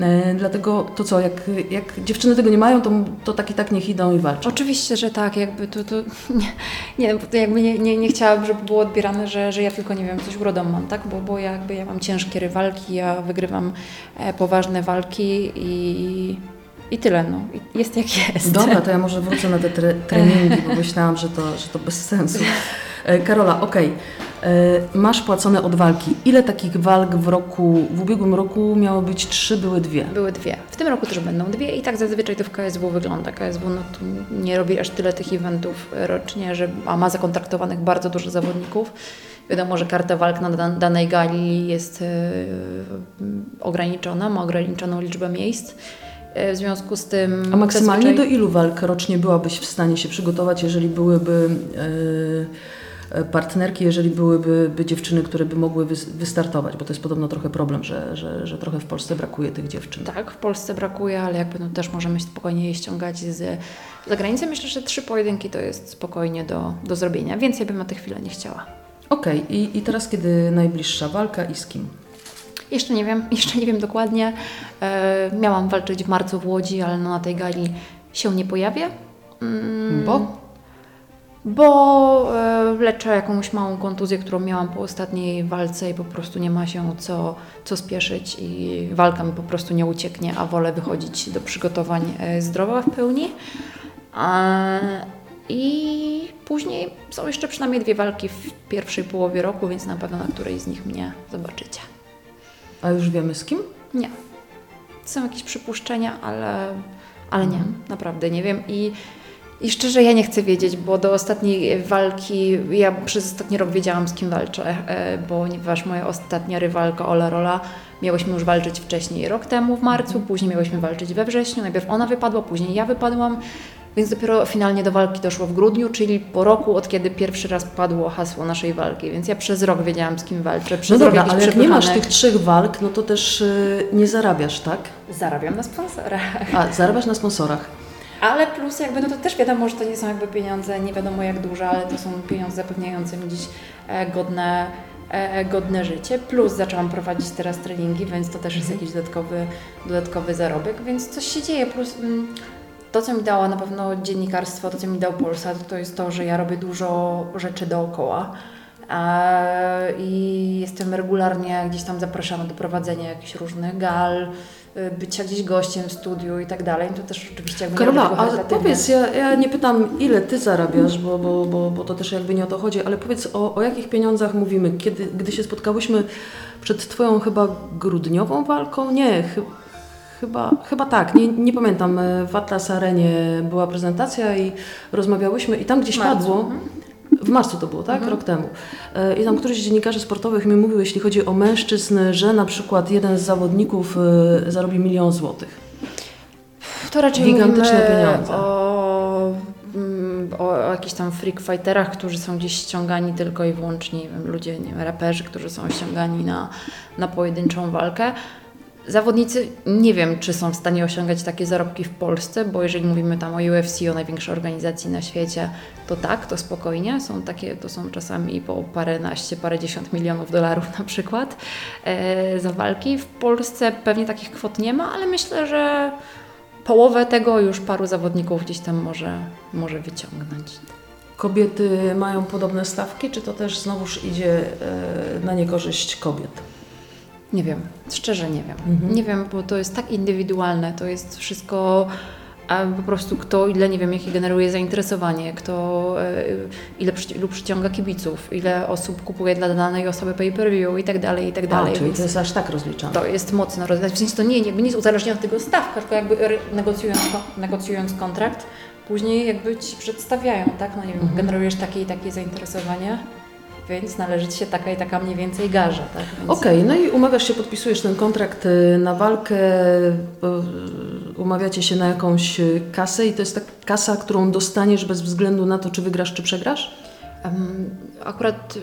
E, Dlatego to co, jak, jak dziewczyny tego nie mają, to, to tak i tak niech idą i walczą. Oczywiście, że tak, jakby to, to nie, nie, jakby nie, nie, nie chciałabym, żeby było odbierane, że, że ja tylko, nie wiem, coś urodą mam, tak? Bo, bo ja jakby ja mam ciężkie rywalki, ja wygrywam e, poważne walki i, i tyle, no. Jest jak jest. Dobra, to ja może wrócę na te tre treningi, bo myślałam, że to, że to bez sensu. E, Karola, okej. E, Masz płacone od walki. Ile takich walk w roku, w ubiegłym roku miało być trzy, były dwie? Były dwie. W tym roku też będą dwie i tak zazwyczaj to w KSW wygląda. KSW no, tu nie robi aż tyle tych eventów rocznie, że, a ma zakontraktowanych bardzo dużo zawodników. Wiadomo, że karta walk na dan- danej gali jest e, ograniczona, ma ograniczoną liczbę miejsc. E, w związku z tym... A maksymalnie do zazwyczaj- ilu walk rocznie byłabyś w stanie się przygotować, jeżeli byłyby e, e, partnerki, jeżeli byłyby by dziewczyny, które by mogły wys- wystartować? Bo to jest podobno trochę problem, że, że, że trochę w Polsce brakuje tych dziewczyn. Tak, w Polsce brakuje, ale jakby no też możemy spokojnie je ściągać z zagranicy. Myślę, że trzy pojedynki to jest spokojnie do, do zrobienia. Więcej bym na tę chwilę nie chciała. Okej, i, i teraz kiedy najbliższa walka i z kim? Jeszcze nie wiem, jeszcze nie wiem dokładnie. E, miałam walczyć w marcu w Łodzi, ale no na tej gali się nie pojawię. Mm, Bo? Bo e, leczę jakąś małą kontuzję, którą miałam po ostatniej walce i po prostu nie ma się co, co spieszyć i walka mi po prostu nie ucieknie, a wolę wychodzić do przygotowań e, zdrowa w pełni. I później są jeszcze przynajmniej dwie walki w pierwszej połowie roku, więc na pewno na której z nich mnie zobaczycie. A już wiemy z kim? Nie. Są jakieś przypuszczenia, ale, ale nie, naprawdę nie wiem. I, I szczerze ja nie chcę wiedzieć, bo do ostatniej walki, ja przez ostatni rok wiedziałam z kim walczę, e, ponieważ moja ostatnia rywalka Ola Rola, miałyśmy już walczyć wcześniej rok temu w marcu, później miałyśmy walczyć we wrześniu, najpierw ona wypadła, później ja wypadłam, więc dopiero finalnie do walki doszło w grudniu, czyli po roku, od kiedy pierwszy raz padło hasło naszej walki, więc ja przez rok wiedziałam z kim walczę, przez No dobra, ale jak nie masz tych trzech walk, no to też y, nie zarabiasz, tak? Zarabiam na sponsorach. A, zarabiasz na sponsorach. Ale plus jakby, no to też wiadomo, że to nie są jakby pieniądze, nie wiadomo jak duże, ale to są pieniądze zapewniające mi dziś e, godne, e, godne życie. Plus zaczęłam prowadzić teraz treningi, więc to też jest jakiś dodatkowy, dodatkowy zarobek, więc coś się dzieje. Plus mm, to, co mi dało na pewno dziennikarstwo, to, co mi dał Polsat, to jest to, że ja robię dużo rzeczy dookoła. E, I jestem regularnie gdzieś tam zapraszana do prowadzenia jakichś różnych gal, bycia gdzieś gościem w studiu i tak dalej. To też oczywiście jakby Karola, tego a charytatywnie. powiedz, ja, ja nie pytam, ile ty zarabiasz, bo, bo, bo, bo to też jakby nie o to chodzi, ale powiedz, o, o jakich pieniądzach mówimy, kiedy, gdy się spotkałyśmy przed twoją chyba grudniową walką? Nie, chy, chyba, chyba tak, nie, nie pamiętam. W Atlas Arenie była prezentacja i rozmawiałyśmy i tam gdzieś marcu, padło, mhm. W marcu to było, tak? Rok temu. E, I tam któryś z dziennikarzy sportowych mi mówił, jeśli chodzi o mężczyzn, że na przykład jeden z zawodników e, zarobi milion złotych. To raczej Gigantyczne pieniądze. O, mm, o jakichś tam freak fighterach, którzy są gdzieś ściągani tylko i wyłącznie, nie wiem, ludzie, nie wiem, raperzy, którzy są ściągani na, na pojedynczą walkę. Zawodnicy nie wiem, czy są w stanie osiągać takie zarobki w Polsce, bo jeżeli mówimy tam o UFC, o największej organizacji na świecie, to tak, to spokojnie. Są takie, to są czasami po paręnaście, parędziesiąt milionów dolarów na przykład e, za walki. W Polsce pewnie takich kwot nie ma, ale myślę, że połowę tego już paru zawodników gdzieś tam może, może wyciągnąć. Kobiety mają podobne stawki, czy to też znowuż idzie e, na niekorzyść kobiet? Nie wiem, szczerze nie wiem. Mhm. Nie wiem, bo to jest tak indywidualne, to jest wszystko a po prostu kto, ile, nie wiem, jakie generuje zainteresowanie, kto, e, ile ilu przyciąga kibiców, ile osób kupuje dla danej osoby pay-per-view i tak dalej, i tak A, dalej. czyli to jest aż tak rozliczane. to jest mocno rozwiązane. W sensie to nie, jakby nie jest uzależnione od tego stawka, tylko jakby negocjując, negocjując kontrakt, później jakby Ci przedstawiają, tak? No nie wiem, Mhm. generujesz takie i takie zainteresowanie, więc należy Ci się taka i taka mniej więcej garza, tak? Więc... Okej, no i umawiasz się, podpisujesz ten kontrakt y, na walkę, y, umawiacie się na jakąś kasę i to jest ta kasa, którą dostaniesz bez względu na to, czy wygrasz, czy przegrasz? Em, Akurat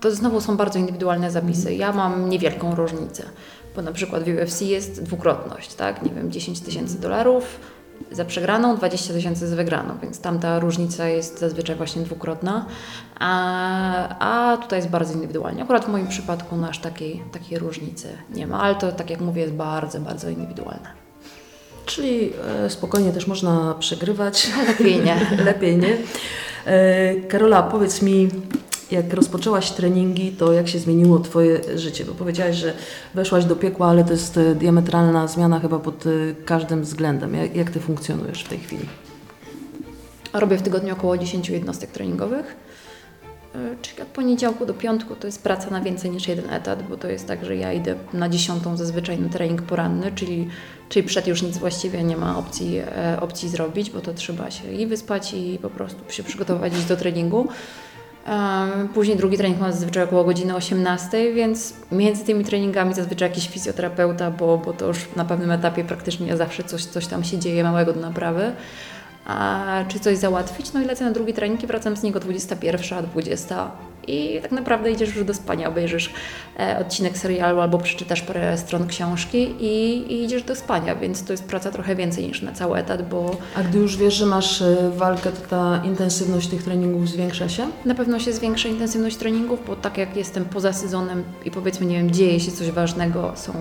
to znowu są bardzo indywidualne zapisy. Ja mam niewielką różnicę, bo na przykład w UFC jest dwukrotność, tak? Nie wiem, 10 tysięcy dolarów za przegraną, 20 tysięcy za wygraną, więc tam ta różnica jest zazwyczaj właśnie dwukrotna, a, a tutaj jest bardzo indywidualnie. Akurat w moim przypadku no aż takiej, takiej różnicy nie ma, ale to tak jak mówię jest bardzo, bardzo indywidualne. Czyli e, spokojnie też można przegrywać. Lepiej nie. Lepiej nie. E, Karola, powiedz mi, jak rozpoczęłaś treningi, to jak się zmieniło Twoje życie? Bo powiedziałaś, że weszłaś do piekła, ale to jest e, diametralna zmiana chyba pod e, każdym względem. Jak, jak Ty funkcjonujesz w tej chwili? Robię w tygodniu około 10 jednostek treningowych. Yy, Czyli od poniedziałku do piątku to jest praca na więcej niż jeden etat, bo to jest tak, że ja idę na dziesiątą zazwyczaj na trening poranny, czyli, czyli przed już nic właściwie nie ma opcji, e, opcji zrobić, bo to trzeba się i wyspać i po prostu się przygotować do treningu. Później drugi trening mam zazwyczaj około godziny 18, więc między tymi treningami zazwyczaj jakiś fizjoterapeuta, bo, bo to już na pewnym etapie praktycznie zawsze coś, coś tam się dzieje małego do naprawy. A czy coś załatwić? No i lecę na drugi trening i wracam z niego 21, 20 i tak naprawdę idziesz już do spania, obejrzysz e, odcinek serialu albo przeczytasz parę stron książki i, i idziesz do spania, więc to jest praca trochę więcej niż na cały etat, bo A gdy już wiesz, że masz e, walkę, to ta intensywność tych treningów zwiększa się? Na pewno się zwiększa intensywność treningów, bo tak jak jestem poza sezonem i powiedzmy, nie wiem, dzieje się coś ważnego, są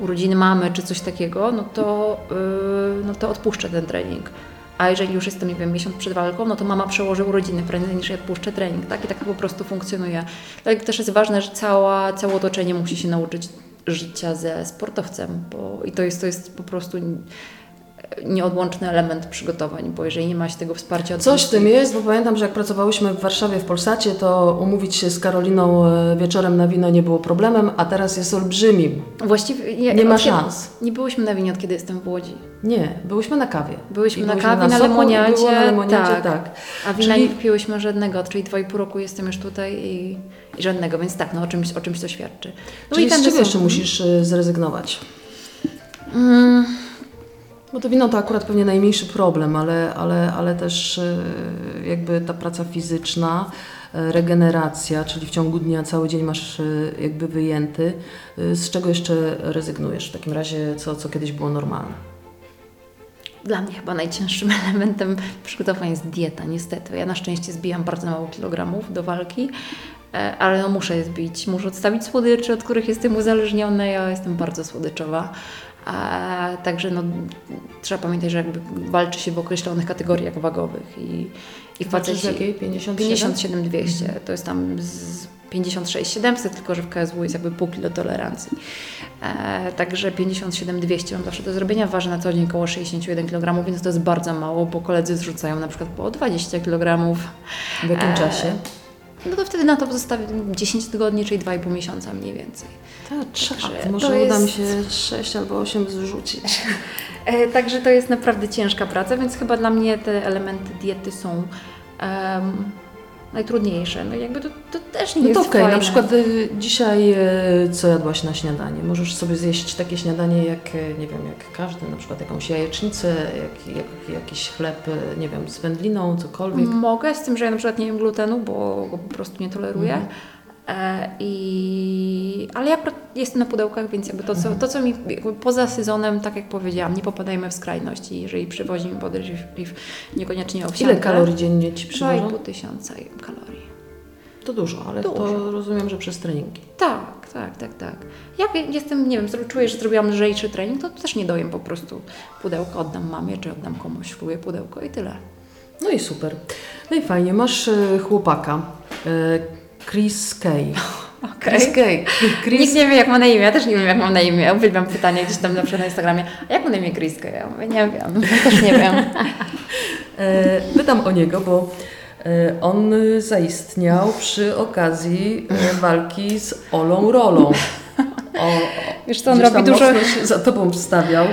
urodziny mamy czy coś takiego, no to, yy, no to odpuszczę ten trening. A jeżeli już jestem, nie wiem, miesiąc przed walką, no to mama przełoży urodziny prędzej niż ja odpuszczę trening, tak? I tak po prostu funkcjonuje. Dlatego też jest ważne, że cała, całe otoczenie musi się nauczyć życia ze sportowcem, bo i to jest, to jest po prostu nieodłączny element przygotowań, bo jeżeli nie ma się tego wsparcia Coś w tym jest, bo pamiętam, że jak pracowałyśmy w Warszawie w Polsacie, to umówić się z Karoliną e, wieczorem na wino nie było problemem, a teraz jest olbrzymim. Właściwie nie, Nie ma kiedy- szans. Nie byłyśmy na winie od kiedy jestem w Łodzi. Nie, byłyśmy na kawie. Byłyśmy I na byłyśmy kawie, na, soku i lemoniadzie. na lemoniadzie, tak. tak. A wina Czyli- nie piłyśmy żadnego, czyli dwa i pół roku jestem już tutaj i, i żadnego, więc tak, no o czymś, o czymś to świadczy. No Czyli i z czego jeszcze musisz e, zrezygnować? Mm, Bo to wino to akurat pewnie najmniejszy problem, ale, ale, ale też e, jakby ta praca fizyczna, e, regeneracja, czyli w ciągu dnia cały dzień masz e, jakby wyjęty. Z czego jeszcze rezygnujesz w takim razie, co, co kiedyś było normalne? Dla mnie chyba najcięższym elementem przygotowań jest dieta, niestety. Ja na szczęście zbijam bardzo mało kilogramów do walki, ale no muszę je zbić. Muszę odstawić słodycze, od których jestem uzależniona. Ja jestem bardzo słodyczowa. A, także no, trzeba pamiętać, że jakby walczy się w określonych kategoriach wagowych i, i faceci... jakiej? 57? 57 200, to jest tam z 56 700, tylko że w KSW jest jakby pół kilo tolerancji. E, także 57 200 mam zawsze do zrobienia, waży na co dzień około 61 kg, więc to jest bardzo mało, bo koledzy zrzucają na przykład po 20 kg. W jakim E, czasie? No to wtedy na to pozostawię 10 tygodni, czyli 2,5 miesiąca mniej więcej. Tak, trzeba. Także Może to uda mi się 6 albo 8 zrzucić. E, także to jest naprawdę ciężka praca, więc chyba dla mnie te elementy diety są em, najtrudniejsze. No jakby to, to też nie No jest to okej, fajne. na przykład y, dzisiaj y, co jadłaś na śniadanie? Możesz sobie zjeść takie śniadanie jak, y, nie wiem, jak każdy, na przykład jakąś jajecznicę, jak, jak, jakiś chleb, y, nie wiem, z wędliną, cokolwiek. Mogę, z tym, że ja na przykład nie jem glutenu, bo go po prostu nie toleruję. Mhm. E, I, ale ja jestem na pudełkach, więc jakby to, co, to, co mi poza sezonem, tak jak powiedziałam, nie popadajmy w skrajności. Jeżeli przywozi mi podejrzliw niekoniecznie owsiankę. Ile kalorii dziennie Ci przywożą? 2,5 tysiąca kalorii. To dużo, ale Dużo. to rozumiem, że przez treningi. Tak, tak, tak, tak. Jak jestem, nie wiem, czuję, że zrobiłam lżejszy trening, to też nie dojem po prostu pudełko, oddam mamie, czy oddam komuś, ślubię pudełko i tyle. No i super. No i fajnie, masz e, chłopaka, e, Chris Kay. Chris Kay. Chris, Nikt nie wie, jak ma na imię, ja też nie wiem, jak mam na imię. Uwielbiam pytania gdzieś tam zawsze na Instagramie, a jak ma na imię Kriska? Ja mówię, nie wiem, ja też nie wiem. E, Pytam o niego, bo e, on zaistniał przy okazji e, walki z Olą Rolą. O, Wiesz co, on robi dużo... za tobą wstawiał.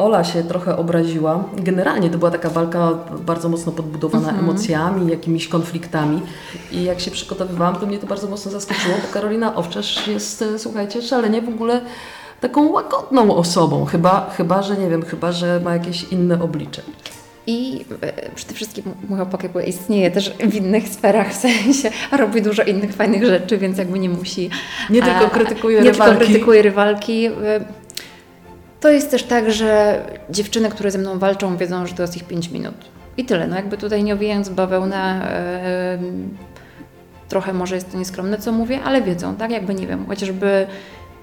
Ola się trochę obraziła. Generalnie to była taka walka bardzo mocno podbudowana Mhm. emocjami, jakimiś konfliktami. I jak się przygotowywałam, to mnie to bardzo mocno zaskoczyło, bo Karolina Owczarz jest, e, słuchajcie, szalenie w ogóle taką łagodną osobą. Chyba, chyba, że nie wiem, chyba, że ma jakieś inne oblicze. I e, przede wszystkim mój jakby istnieje też w innych sferach, w sensie robi dużo innych fajnych rzeczy, więc jakby nie musi... Nie tylko krytykuje nie rywalki. tylko krytykuje rywalki. To jest też tak, że dziewczyny, które ze mną walczą, wiedzą, że to jest ich 5 minut. I tyle. No jakby tutaj nie owijając bawełnę, e, trochę może jest to nieskromne, co mówię, ale wiedzą, tak? Jakby nie wiem, chociażby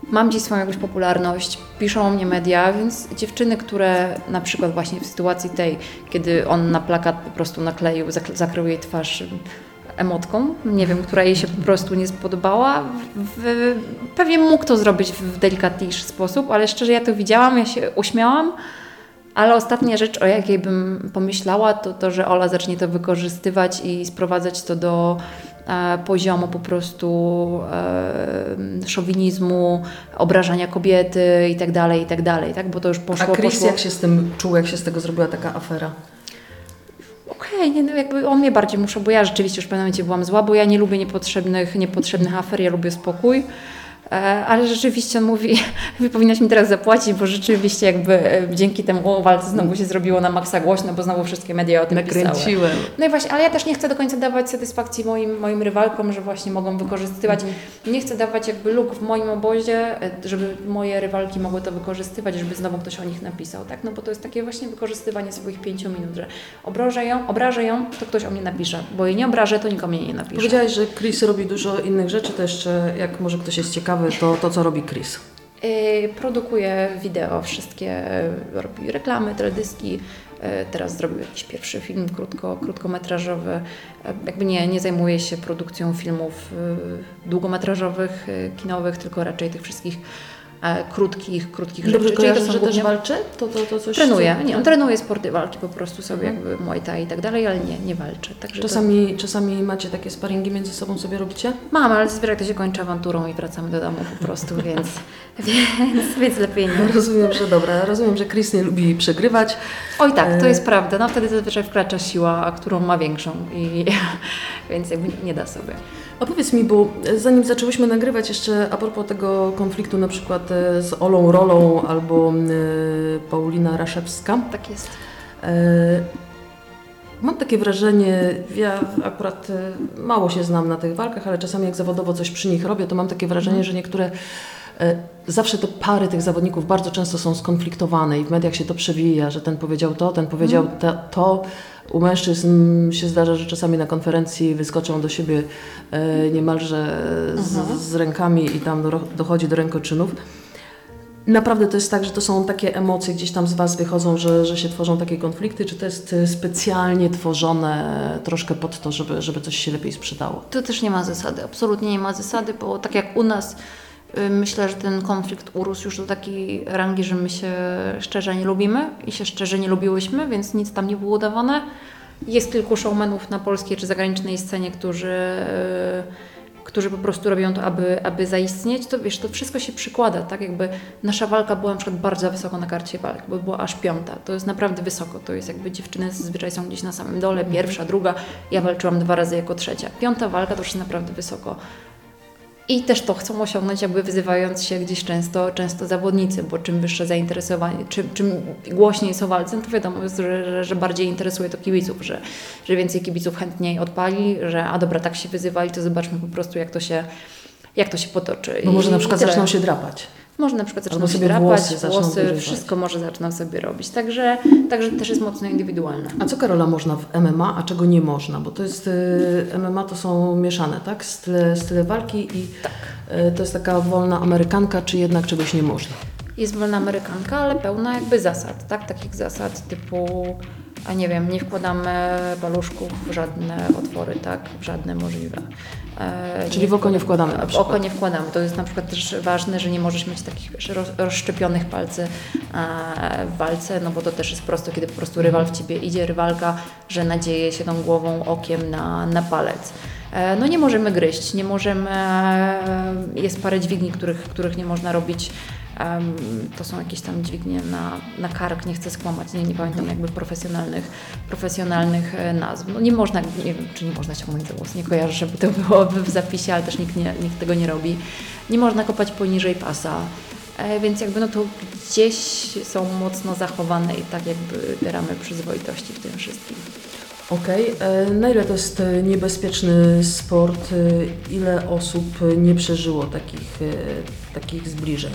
mam gdzieś swoją jakąś popularność, piszą o mnie media, więc dziewczyny, które na przykład właśnie w sytuacji tej, kiedy on na plakat po prostu nakleił, zakrył jej twarz emotką, nie wiem, która jej się po prostu nie spodobała. W, pewnie mógł to zrobić w delikatniejszy sposób, ale szczerze ja to widziałam, ja się uśmiałam. Ale ostatnia rzecz, o jakiej bym pomyślała, to to, że Ola zacznie to wykorzystywać i sprowadzać to do e, poziomu po prostu e, szowinizmu, obrażania kobiety i tak dalej, i tak dalej, tak? Bo to już A poszło, Chris poszło. jak się z tym czuł, jak się z tego zrobiła taka afera? Okej, nie, no jakby on mnie bardziej muszą, bo ja rzeczywiście już w pewnym momencie byłam zła, bo ja nie lubię niepotrzebnych, niepotrzebnych afer, ja lubię spokój. E, Ale rzeczywiście on mówi, wy powinnaś mi teraz zapłacić, bo rzeczywiście jakby e, dzięki temu walce znowu się zrobiło na maksa głośno, bo znowu wszystkie media o tym pisały. Nakręciłem. No i właśnie, ale ja też nie chcę do końca dawać satysfakcji moim, moim rywalkom, że właśnie mogą wykorzystywać. Nie chcę dawać jakby luk w moim obozie, e, żeby moje rywalki mogły to wykorzystywać, żeby znowu ktoś o nich napisał, tak? No bo to jest takie właśnie wykorzystywanie swoich pięciu minut, że obrażę ją, obrażę ją, to ktoś o mnie napisze, bo jej nie obrażę, to nikomu mnie nie napisze. Powiedziałaś, że Chris robi dużo innych rzeczy, to jeszcze jak może ktoś jest ciekawy, to to co robi Chris. Yy, Produkuje wideo, wszystkie, yy, robi reklamy, teledyski. Yy, Teraz zrobił jakiś pierwszy film krótko, krótkometrażowy. Jakby nie, nie zajmuje się produkcją filmów długometrażowych, kinowych, tylko raczej tych wszystkich krótkich, krótkich Dobrze rzeczy. Czyli to że też głównie- walczy? To, to, to coś Trenuje, co- nie, on trenuje sporty walki po prostu sobie, Mhm. jakby Muay Thai i tak dalej, ale nie, nie walczy. Także to... Czasami, czasami macie takie sparingi między sobą sobie robicie? Mam, ale zazwyczaj to się kończy awanturą i wracamy do domu po prostu, więc, więc, więc lepiej nie. Rozumiem, że dobra. Rozumiem, że Chris nie lubi przegrywać. Oj tak, to E, jest prawda. No wtedy zazwyczaj wkracza siła, którą ma większą i więc jakby nie da sobie. A powiedz mi, bo zanim zaczęłyśmy nagrywać jeszcze a propos tego konfliktu na przykład e, z Olą Rolą albo e, Paulina Raszewska, Tak jest. E, Mam takie wrażenie, ja akurat mało się znam na tych walkach, ale czasami jak zawodowo coś przy nich robię, to mam takie wrażenie, że niektóre zawsze te pary tych zawodników bardzo często są skonfliktowane i w mediach się to przewija, że ten powiedział to, ten powiedział ta, to. U mężczyzn się zdarza, że czasami na konferencji wyskoczą do siebie e, niemalże z, z rękami i tam do, dochodzi do rękoczynów. Naprawdę to jest tak, że to są takie emocje gdzieś tam z Was wychodzą, że, że się tworzą takie konflikty, czy to jest e, specjalnie tworzone troszkę pod to, żeby, żeby coś się lepiej sprzedało? Tu też nie ma zasady, absolutnie nie ma zasady, bo tak jak u nas myślę, że ten konflikt urósł już do takiej rangi, że my się szczerze nie lubimy i się szczerze nie lubiłyśmy, więc nic tam nie było udawane. Jest kilku showmenów na polskiej czy zagranicznej scenie, którzy, y, którzy po prostu robią to, aby, aby zaistnieć. To wiesz, to wszystko się przykłada, tak jakby nasza walka była na przykład bardzo wysoko na karcie walk, bo była aż piąta. To jest naprawdę wysoko. To jest jakby dziewczyny zazwyczaj są gdzieś na samym dole, pierwsza, druga. Ja walczyłam dwa razy jako trzecia. Piąta walka to już jest naprawdę wysoko. I też to chcą osiągnąć, jakby wyzywając się gdzieś często, często zawodnicy, bo czym wyższe zainteresowanie, czym, czym głośniej jest o walce, no to wiadomo, jest, że, że, bardziej interesuje to kibiców, że, że więcej kibiców chętniej odpali, że a dobra, tak się wyzywali, to zobaczmy po prostu, jak to się, jak to się potoczy. Bo może I na przykład zaczną się drapać. Może na przykład zaczną się sobie drapać, włosy włosy, wszystko może zaczną sobie robić. Także, także też jest mocno indywidualne. A co Karola można w MMA, a czego nie można? Bo to jest y, MMA to są mieszane, tak? Style, style walki i Tak. y, to jest taka wolna Amerykanka, czy jednak czegoś nie można? Jest wolna amerykanka, ale pełna jakby zasad, tak? Takich zasad typu, a nie wiem, nie wkładamy paluszków w żadne otwory, tak? W żadne możliwe. E, Czyli w oko nie wkładamy W oko nie wkładamy. To jest na przykład też ważne, że nie możesz mieć takich rozszczepionych palcy e, w walce, no bo to też jest prosto, kiedy po prostu rywal w Ciebie idzie, rywalka, że nadzieje się tą głową, okiem na, na palec. E, No nie możemy gryźć, nie możemy, jest parę dźwigni, których, których nie można robić. To są jakieś tam dźwignie na, na kark, nie chcę skłamać, nie, nie pamiętam jakby profesjonalnych, profesjonalnych e, nazw. No nie można, nie wiem, czy nie można ciągnąć za włos, nie kojarzę, żeby to było w zapisie, ale też nikt, nie, nikt tego nie robi. Nie można kopać poniżej pasa, e, więc jakby no to gdzieś są mocno zachowane i tak jakby te ramy przyzwoitości w tym wszystkim. Okej, e, na ile to jest niebezpieczny sport? Ile osób nie przeżyło takich, takich zbliżeń?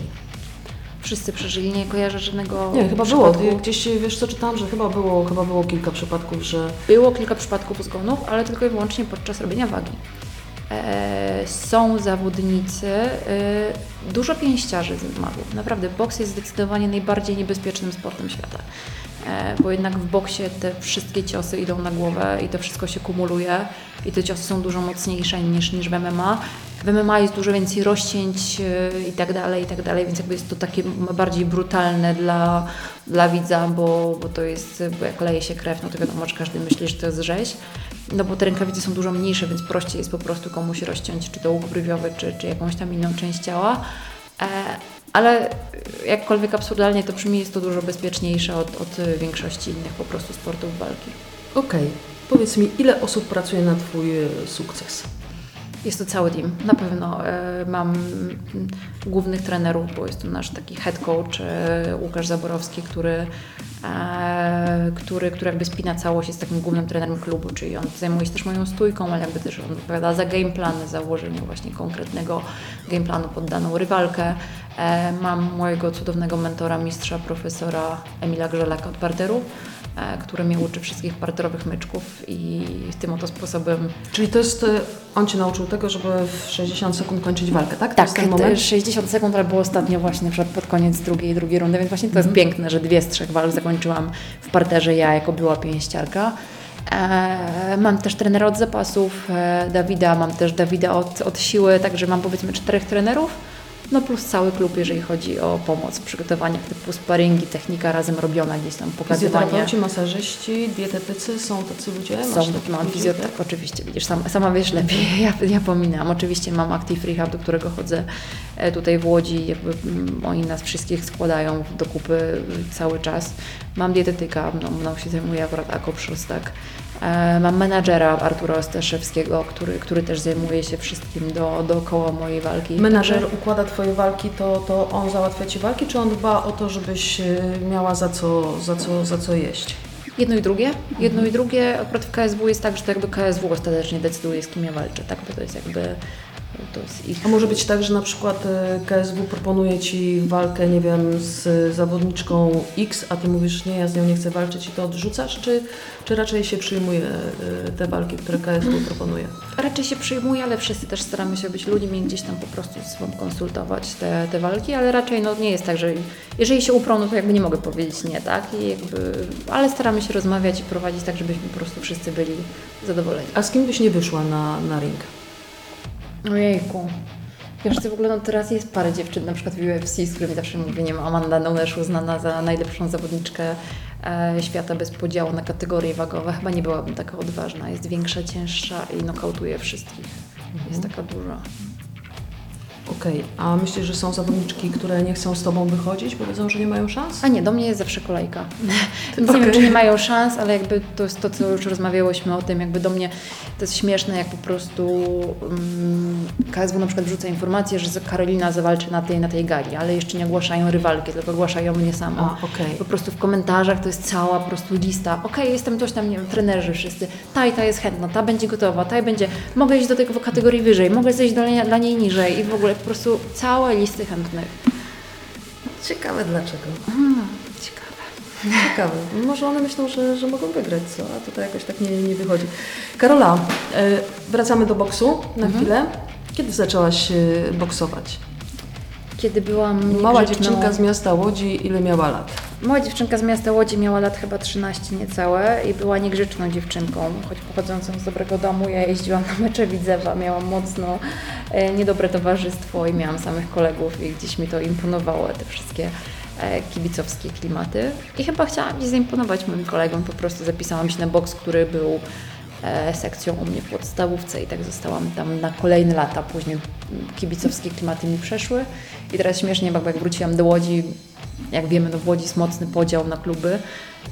Wszyscy przeżyli, nie kojarzę żadnego Nie, chyba było. przypadku. Gdzieś wiesz co czytałam, że chyba było, chyba było kilka przypadków, że Było kilka przypadków zgonów, ale tylko i wyłącznie podczas robienia wagi. E, są zawodnicy, e, dużo pięściarzy zmarło. Naprawdę, boks jest zdecydowanie najbardziej niebezpiecznym sportem świata. E, bo jednak w boksie te wszystkie ciosy idą na głowę i to wszystko się kumuluje i te ciosy są dużo mocniejsze niż, niż w MMA. W MMA jest dużo więcej rozcięć e, i tak dalej, i tak dalej, więc jakby jest to takie bardziej brutalne dla, dla widza, bo, bo to jest, bo jak leje się krew, no to wiadomo, że każdy myśli, że to jest rzeź. No bo te rękawice są dużo mniejsze, więc prościej jest po prostu komuś rozciąć, czy to łuk brwiowy, czy, czy jakąś tam inną część ciała. E, ale jakkolwiek absurdalnie to brzmi, jest to dużo bezpieczniejsze od, od większości innych po prostu sportów walki. okej. Powiedz mi, ile osób pracuje na Twój e, sukces? Jest to cały team. Na pewno e, mam głównych trenerów, bo jest to nasz taki head coach e, Łukasz Zaborowski, który, e, który, który jakby spina całość, jest takim głównym trenerem klubu, czyli on zajmuje się też moją stójką, ale jakby też on odpowiada za game plan, za ułożenie właśnie konkretnego game planu pod daną rywalkę. Mam mojego cudownego mentora, mistrza, profesora Emila Grzelaka od parteru, e, który mnie uczy wszystkich parterowych myczków i tym oto sposobem Czyli to jest, e, on Cię nauczył tego, żeby w 60 sekund kończyć walkę, tak? To Tak, jest ten te moment? 60 sekund, ale było ostatnio właśnie pod koniec drugiej drugiej rundy, więc właśnie to jest piękne, że dwie z trzech walk zakończyłam w parterze ja jako była pięściarka. E, mam też trenera od zapasów, e, Dawida, mam też Dawida od, od siły, także mam powiedzmy czterech trenerów, no plus cały klub, jeżeli chodzi o pomoc w przygotowaniach typu sparingi, technika razem robiona, gdzieś tam pokazywanie. Fizjoterapeuci, masażyści, dietetycy, są tacy ludzie? Są, mam ludzi, fizjoterapeuta, tak? oczywiście, widzisz, sama, sama wiesz lepiej, ja, ja pominam. Oczywiście mam Active Rehab, do którego chodzę e, tutaj w Łodzi, jakby mm, oni nas wszystkich składają do kupy cały czas. Mam dietetyka, no, mną się zajmuje akurat Akop Szostak. E, Mam menadżera Artura Ostaszewskiego, który, który też zajmuje się wszystkim do, dookoła mojej walki. Menadżer układa Twoje walki, to, to on załatwia Ci walki, czy on dba o to, żebyś e, miała za co, za co, za co jeść? Jedno i drugie. Jedno i drugie. Akurat w KSW jest tak, że to jakby KSW ostatecznie decyduje, z kim ja walczę, tak? Bo to jest jakby, ich... A może być tak, że na przykład e, KSW proponuje Ci walkę, nie wiem, z zawodniczką X, a Ty mówisz, nie, ja z nią nie chcę walczyć i to odrzucasz, czy, czy raczej się przyjmuje e, te walki, które KSW proponuje? Raczej się przyjmuje, ale wszyscy też staramy się być ludźmi i gdzieś tam po prostu ze sobą konsultować te, te walki, ale raczej no, nie jest tak, że jeżeli się uprą, no to jakby nie mogę powiedzieć nie, tak? I jakby, ale staramy się rozmawiać i prowadzić tak, żebyśmy po prostu wszyscy byli zadowoleni. A z kim byś nie wyszła na, na ring? Ojejku. Wiesz, to w ogóle no teraz jest parę dziewczyn, na przykład w UFC, z którymi zawsze mówię, nie wiem, Amanda Nunes uznana za najlepszą zawodniczkę e, świata bez podziału na kategorie wagowe. Chyba nie byłabym taka odważna. Jest większa, cięższa i nokautuje wszystkich. Jest taka duża. Okej, a myślisz, że są zawodniczki, które nie chcą z Tobą wychodzić, bo wiedzą, że nie mają szans? A nie, do mnie jest zawsze kolejka. Więc nie wiem, czy nie mają szans, ale jakby to jest to, co już rozmawiałyśmy o tym, jakby do mnie to jest śmieszne, jak po prostu um, KSW na przykład wrzuca informację, że Karolina zawalczy na tej, na tej gali, ale jeszcze nie ogłaszają rywalki, tylko ogłaszają mnie samą. A, okej. Po prostu w komentarzach to jest cała po prostu lista. Okej, jestem coś tam, nie wiem, trenerzy wszyscy. Ta i ta jest chętna, ta będzie gotowa, ta będzie. Mogę iść do tego w kategorii wyżej, mogę zejść do, dla niej niżej i w ogóle po prostu całe listy chętnych. Ciekawe dlaczego. Hmm, ciekawe. Ciekawe. Może one myślą, że, że mogą wygrać, co? A tutaj jakoś tak nie, nie wychodzi. Karola, e, wracamy do boksu na chwilę. Kiedy zaczęłaś e, boksować? Kiedy byłam Mała dziewczynka z miasta Łodzi, ile miała lat? Mała dziewczynka z miasta Łodzi miała lat chyba 13 niecałe i była niegrzeczną dziewczynką, choć pochodzącą z dobrego domu. Ja jeździłam na mecze Widzewa, miałam mocno e, niedobre towarzystwo i miałam samych kolegów i gdzieś mi to imponowało, te wszystkie e, kibicowskie klimaty. I chyba chciałam gdzieś zaimponować moim kolegom, po prostu zapisałam się na boks, który był sekcją u mnie w podstawówce i tak zostałam tam na kolejne lata. Później kibicowskie klimaty mi przeszły i teraz śmiesznie, bo jak wróciłam do Łodzi, jak wiemy, no w Łodzi jest mocny podział na kluby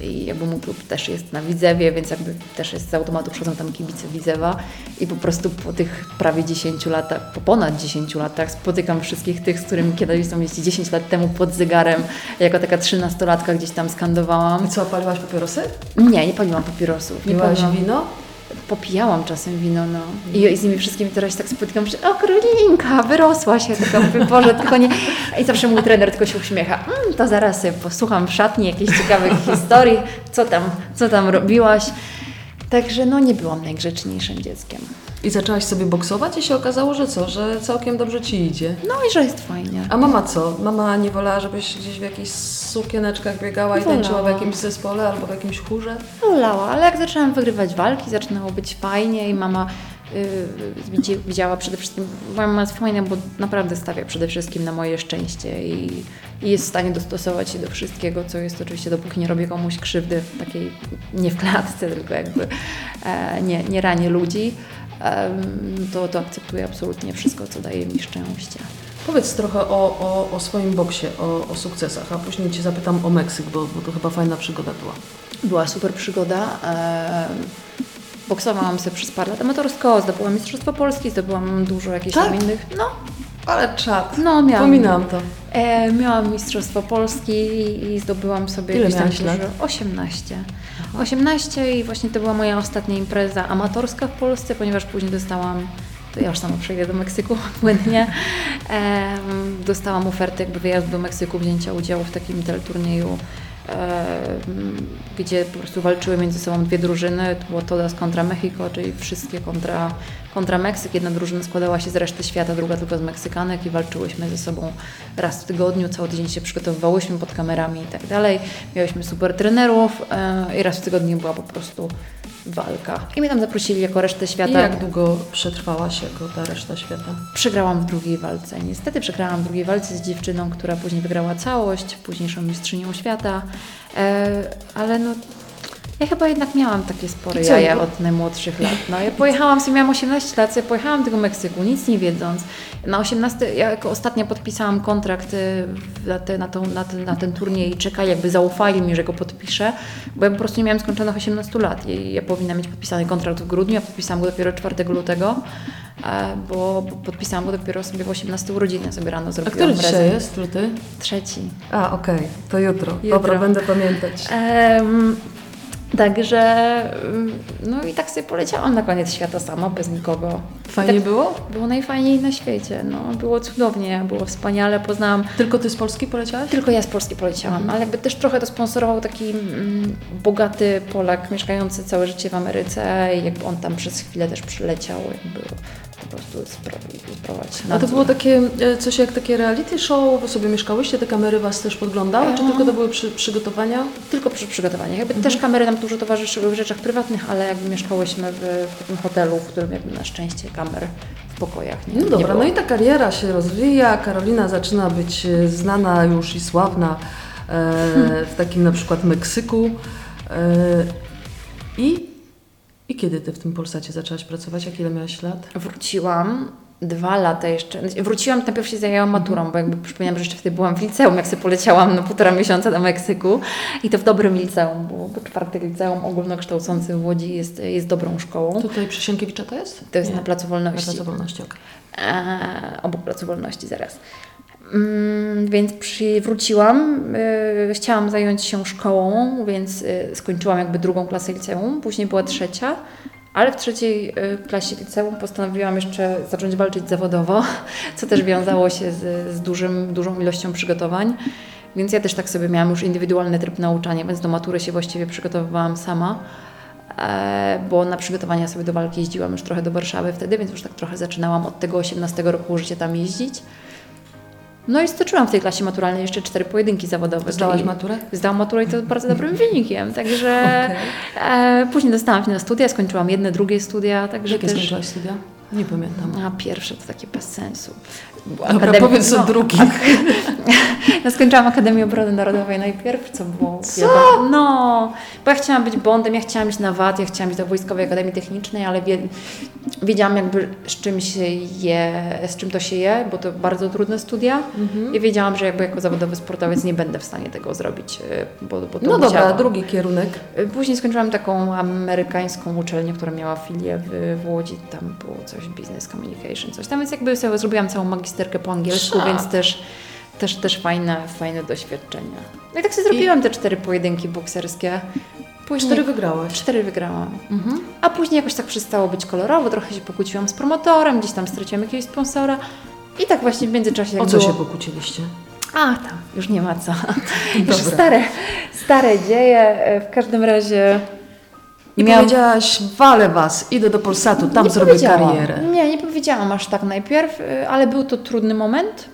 i jakby mój klub też jest na Widzewie, więc jakby też jest z automatu przychodzą tam kibice Widzewa i po prostu po tych prawie 10 latach, po ponad 10 latach spotykam wszystkich tych, z którymi kiedyś są jeździ 10 lat temu pod zegarem, jako taka 13-latka gdzieś tam skandowałam. I co, paliłaś papierosy? Nie, nie paliłam papierosów. Nie Piłaś paliłam. wino? Popijałam czasem wino, no. I, z nimi wszystkimi teraz się tak spotykam, że o Karolinka, wyrosła się, taka mówię, Boże, tylko nie... I zawsze mój trener tylko się uśmiecha, mm, to zaraz posłucham w szatni jakichś ciekawych historii, co tam, co tam robiłaś. Także no nie byłam najgrzeczniejszym dzieckiem. I zaczęłaś sobie boksować i się okazało, że co, że całkiem dobrze Ci idzie. No i że jest fajnie. A mama co? Mama nie wolała, żebyś gdzieś w jakichś sukieneczkach biegała i tańczyła w Wolała. jakimś zespole albo w jakimś chórze? Wolała, ale jak zaczęłam wygrywać walki, zaczynało być fajnie i mama yy, widzi- widziała przede wszystkim, moja mama jest fajna, bo naprawdę stawia przede wszystkim na moje szczęście i, i jest w stanie dostosować się do wszystkiego, co jest oczywiście, dopóki nie robię komuś krzywdy, takiej nie w klatce, tylko jakby e, nie, nie ranię ludzi, to, to akceptuję absolutnie wszystko, co daje mi szczęście. Powiedz trochę o, o, o swoim boksie, o, o sukcesach, a później Cię zapytam o Meksyk, bo, bo to chyba fajna przygoda była. Była super przygoda. Boksowałam sobie przez parę lat amatorsko, zdobyłam Mistrzostwo Polski, zdobyłam dużo jakichś Tak? tam innych. No, Ale czad. no miałam. Pominam to. E, miałam Mistrzostwo Polski i, i zdobyłam sobie Ile jakieś tam miałaś lat? duże- 18. 18 i właśnie to była moja ostatnia impreza amatorska w Polsce, ponieważ później dostałam, to ja już sama przejdę do Meksyku płynnie, dostałam ofertę jakby wyjazdu do Meksyku, wzięcia udziału w takim teleturnieju, gdzie po prostu walczyły między sobą dwie drużyny, to było Todas kontra Mexico, czyli wszystkie kontra, kontra Meksyk. Jedna drużyna składała się z reszty świata, druga tylko z Meksykanek i walczyłyśmy ze sobą raz w tygodniu, cały tydzień się przygotowywałyśmy pod kamerami i tak dalej. Miałyśmy super trenerów e, i raz w tygodniu była po prostu walka. I mnie tam zaprosili jako resztę I świata. jak długo przetrwałaś jako ta reszta świata? Przegrałam w drugiej walce. Niestety przegrałam w drugiej walce z dziewczyną, która później wygrała całość, późniejszą mistrzynią świata, e, ale no ja chyba jednak miałam takie co, jaja od najmłodszych lat. No ja pojechałam, sobie miałam 18 lat, sobie pojechałam do tego Meksyku, nic nie wiedząc. Na 18, ja jako ostatnia podpisałam kontrakt y, na, te, na, tą, na, ten, na ten turniej i czekali, jakby zaufali mi, że go podpiszę, bo ja po prostu nie miałam skończonych 18 lat i ja powinnam mieć podpisany kontrakt w grudniu, a podpisałam go dopiero 4 lutego, e, bo, podpisałam go dopiero sobie w 18 urodziny, sobie rano A zrobiłam który dzisiaj jest? Luty? Trzeci. A, okej, to jutro. Jutro. Dobra, będę pamiętać. Em, także, em, no i tak sobie poleciałam na koniec świata sama, bez nikogo. Fajnie tak, było? Było najfajniej na świecie, no, było cudownie, było wspaniale, poznałam Tylko Ty z Polski poleciałaś? tylko ja z Polski poleciałam, ale jakby też trochę to sponsorował taki mm, bogaty Polak mieszkający całe życie w Ameryce i jakby on tam przez chwilę też przyleciał, jakby prostu sprawować A to było takie e, coś jak takie reality show? Wy sobie mieszkałyście, te kamery Was też podglądały? Czy Eee. tylko to były przy, przygotowania? Tylko przy przygotowaniach. Jakby też kamery nam dużo towarzyszyły w rzeczach prywatnych, ale jakby mieszkałyśmy w, w takim hotelu, w którym jakby na szczęście kamer w pokojach nie No nie dobra, było. no i ta kariera się rozwija, Karolina zaczyna być e, znana już i sławna e, w takim na przykład Meksyku. E, I, I kiedy Ty w tym Polsacie zaczęłaś pracować? Jak ile miałaś lat? Wróciłam dwa lata jeszcze. Wróciłam, najpierw się zajęłam maturą, bo jakby przypominam, że jeszcze wtedy byłam w liceum, jak sobie poleciałam na półtora miesiąca do Meksyku. I to w dobrym liceum było, bo czwarte liceum ogólnokształcące w Łodzi jest, jest dobrą szkołą. Tutaj przy Sienkiewicza to jest? To jest Nie. na Placu Na Wolności. Placu Wolności, okej. E, obok Placu Wolności zaraz. Mm, więc wróciłam, y, chciałam zająć się szkołą, więc y, skończyłam jakby drugą klasę liceum, później była trzecia, ale w trzeciej y, klasie liceum postanowiłam jeszcze zacząć walczyć zawodowo, co też wiązało się z, z dużym, dużą ilością przygotowań. Więc ja też tak sobie miałam już indywidualny tryb nauczania, więc do matury się właściwie przygotowywałam sama e, bo na przygotowania sobie do walki jeździłam już trochę do Warszawy wtedy, więc już tak trochę zaczynałam od tego 18 roku życia tam jeździć. No i stoczyłam w tej klasie maturalnej jeszcze cztery pojedynki zawodowe. Zdałaś maturę? Zdałam maturę i to bardzo dobrym wynikiem, także Okej. e, później dostałam się na studia, skończyłam jedne, drugie studia, także Jakie też... skończyłaś studia? Nie pamiętam. A pierwsze to takie bez sensu. Dobra, powiedz o drugich. Ja skończyłam Akademię Obrony Narodowej najpierw, co było... Co? No, bo ja chciałam być bondem, ja chciałam iść na VAT, ja chciałam iść do Wojskowej Akademii Technicznej, ale wie, wiedziałam jakby z czym się je, z czym to się je, bo to bardzo trudne studia Mhm. i wiedziałam, że jakby jako zawodowy sportowiec nie będę w stanie tego zrobić, y, bo, bo to No dobra, drugi kierunek. Y, Później skończyłam taką amerykańską uczelnię, która miała filię w, w Łodzi. Tam było coś business communication, coś tam, więc jakby sobie zrobiłam całą magisterkę po angielsku, więc też, też, też fajne, fajne doświadczenia. No i tak sobie zrobiłam te cztery pojedynki bokserskie. Później Cztery wygrałaś. cztery wygrałam. Mhm. A później jakoś tak przestało być kolorowo, trochę się pokłóciłam z promotorem, gdzieś tam straciłam jakiegoś sponsora. I tak właśnie w międzyczasie O co było... się pokłóciliście? A, tam, już nie ma co. Już stare, stare dzieje. E, W każdym razie... I miałam- powiedziałaś, walę was, idę do Polsatu, tam nie zrobię karierę. Nie, nie powiedziałam aż tak najpierw, y, ale był to trudny moment,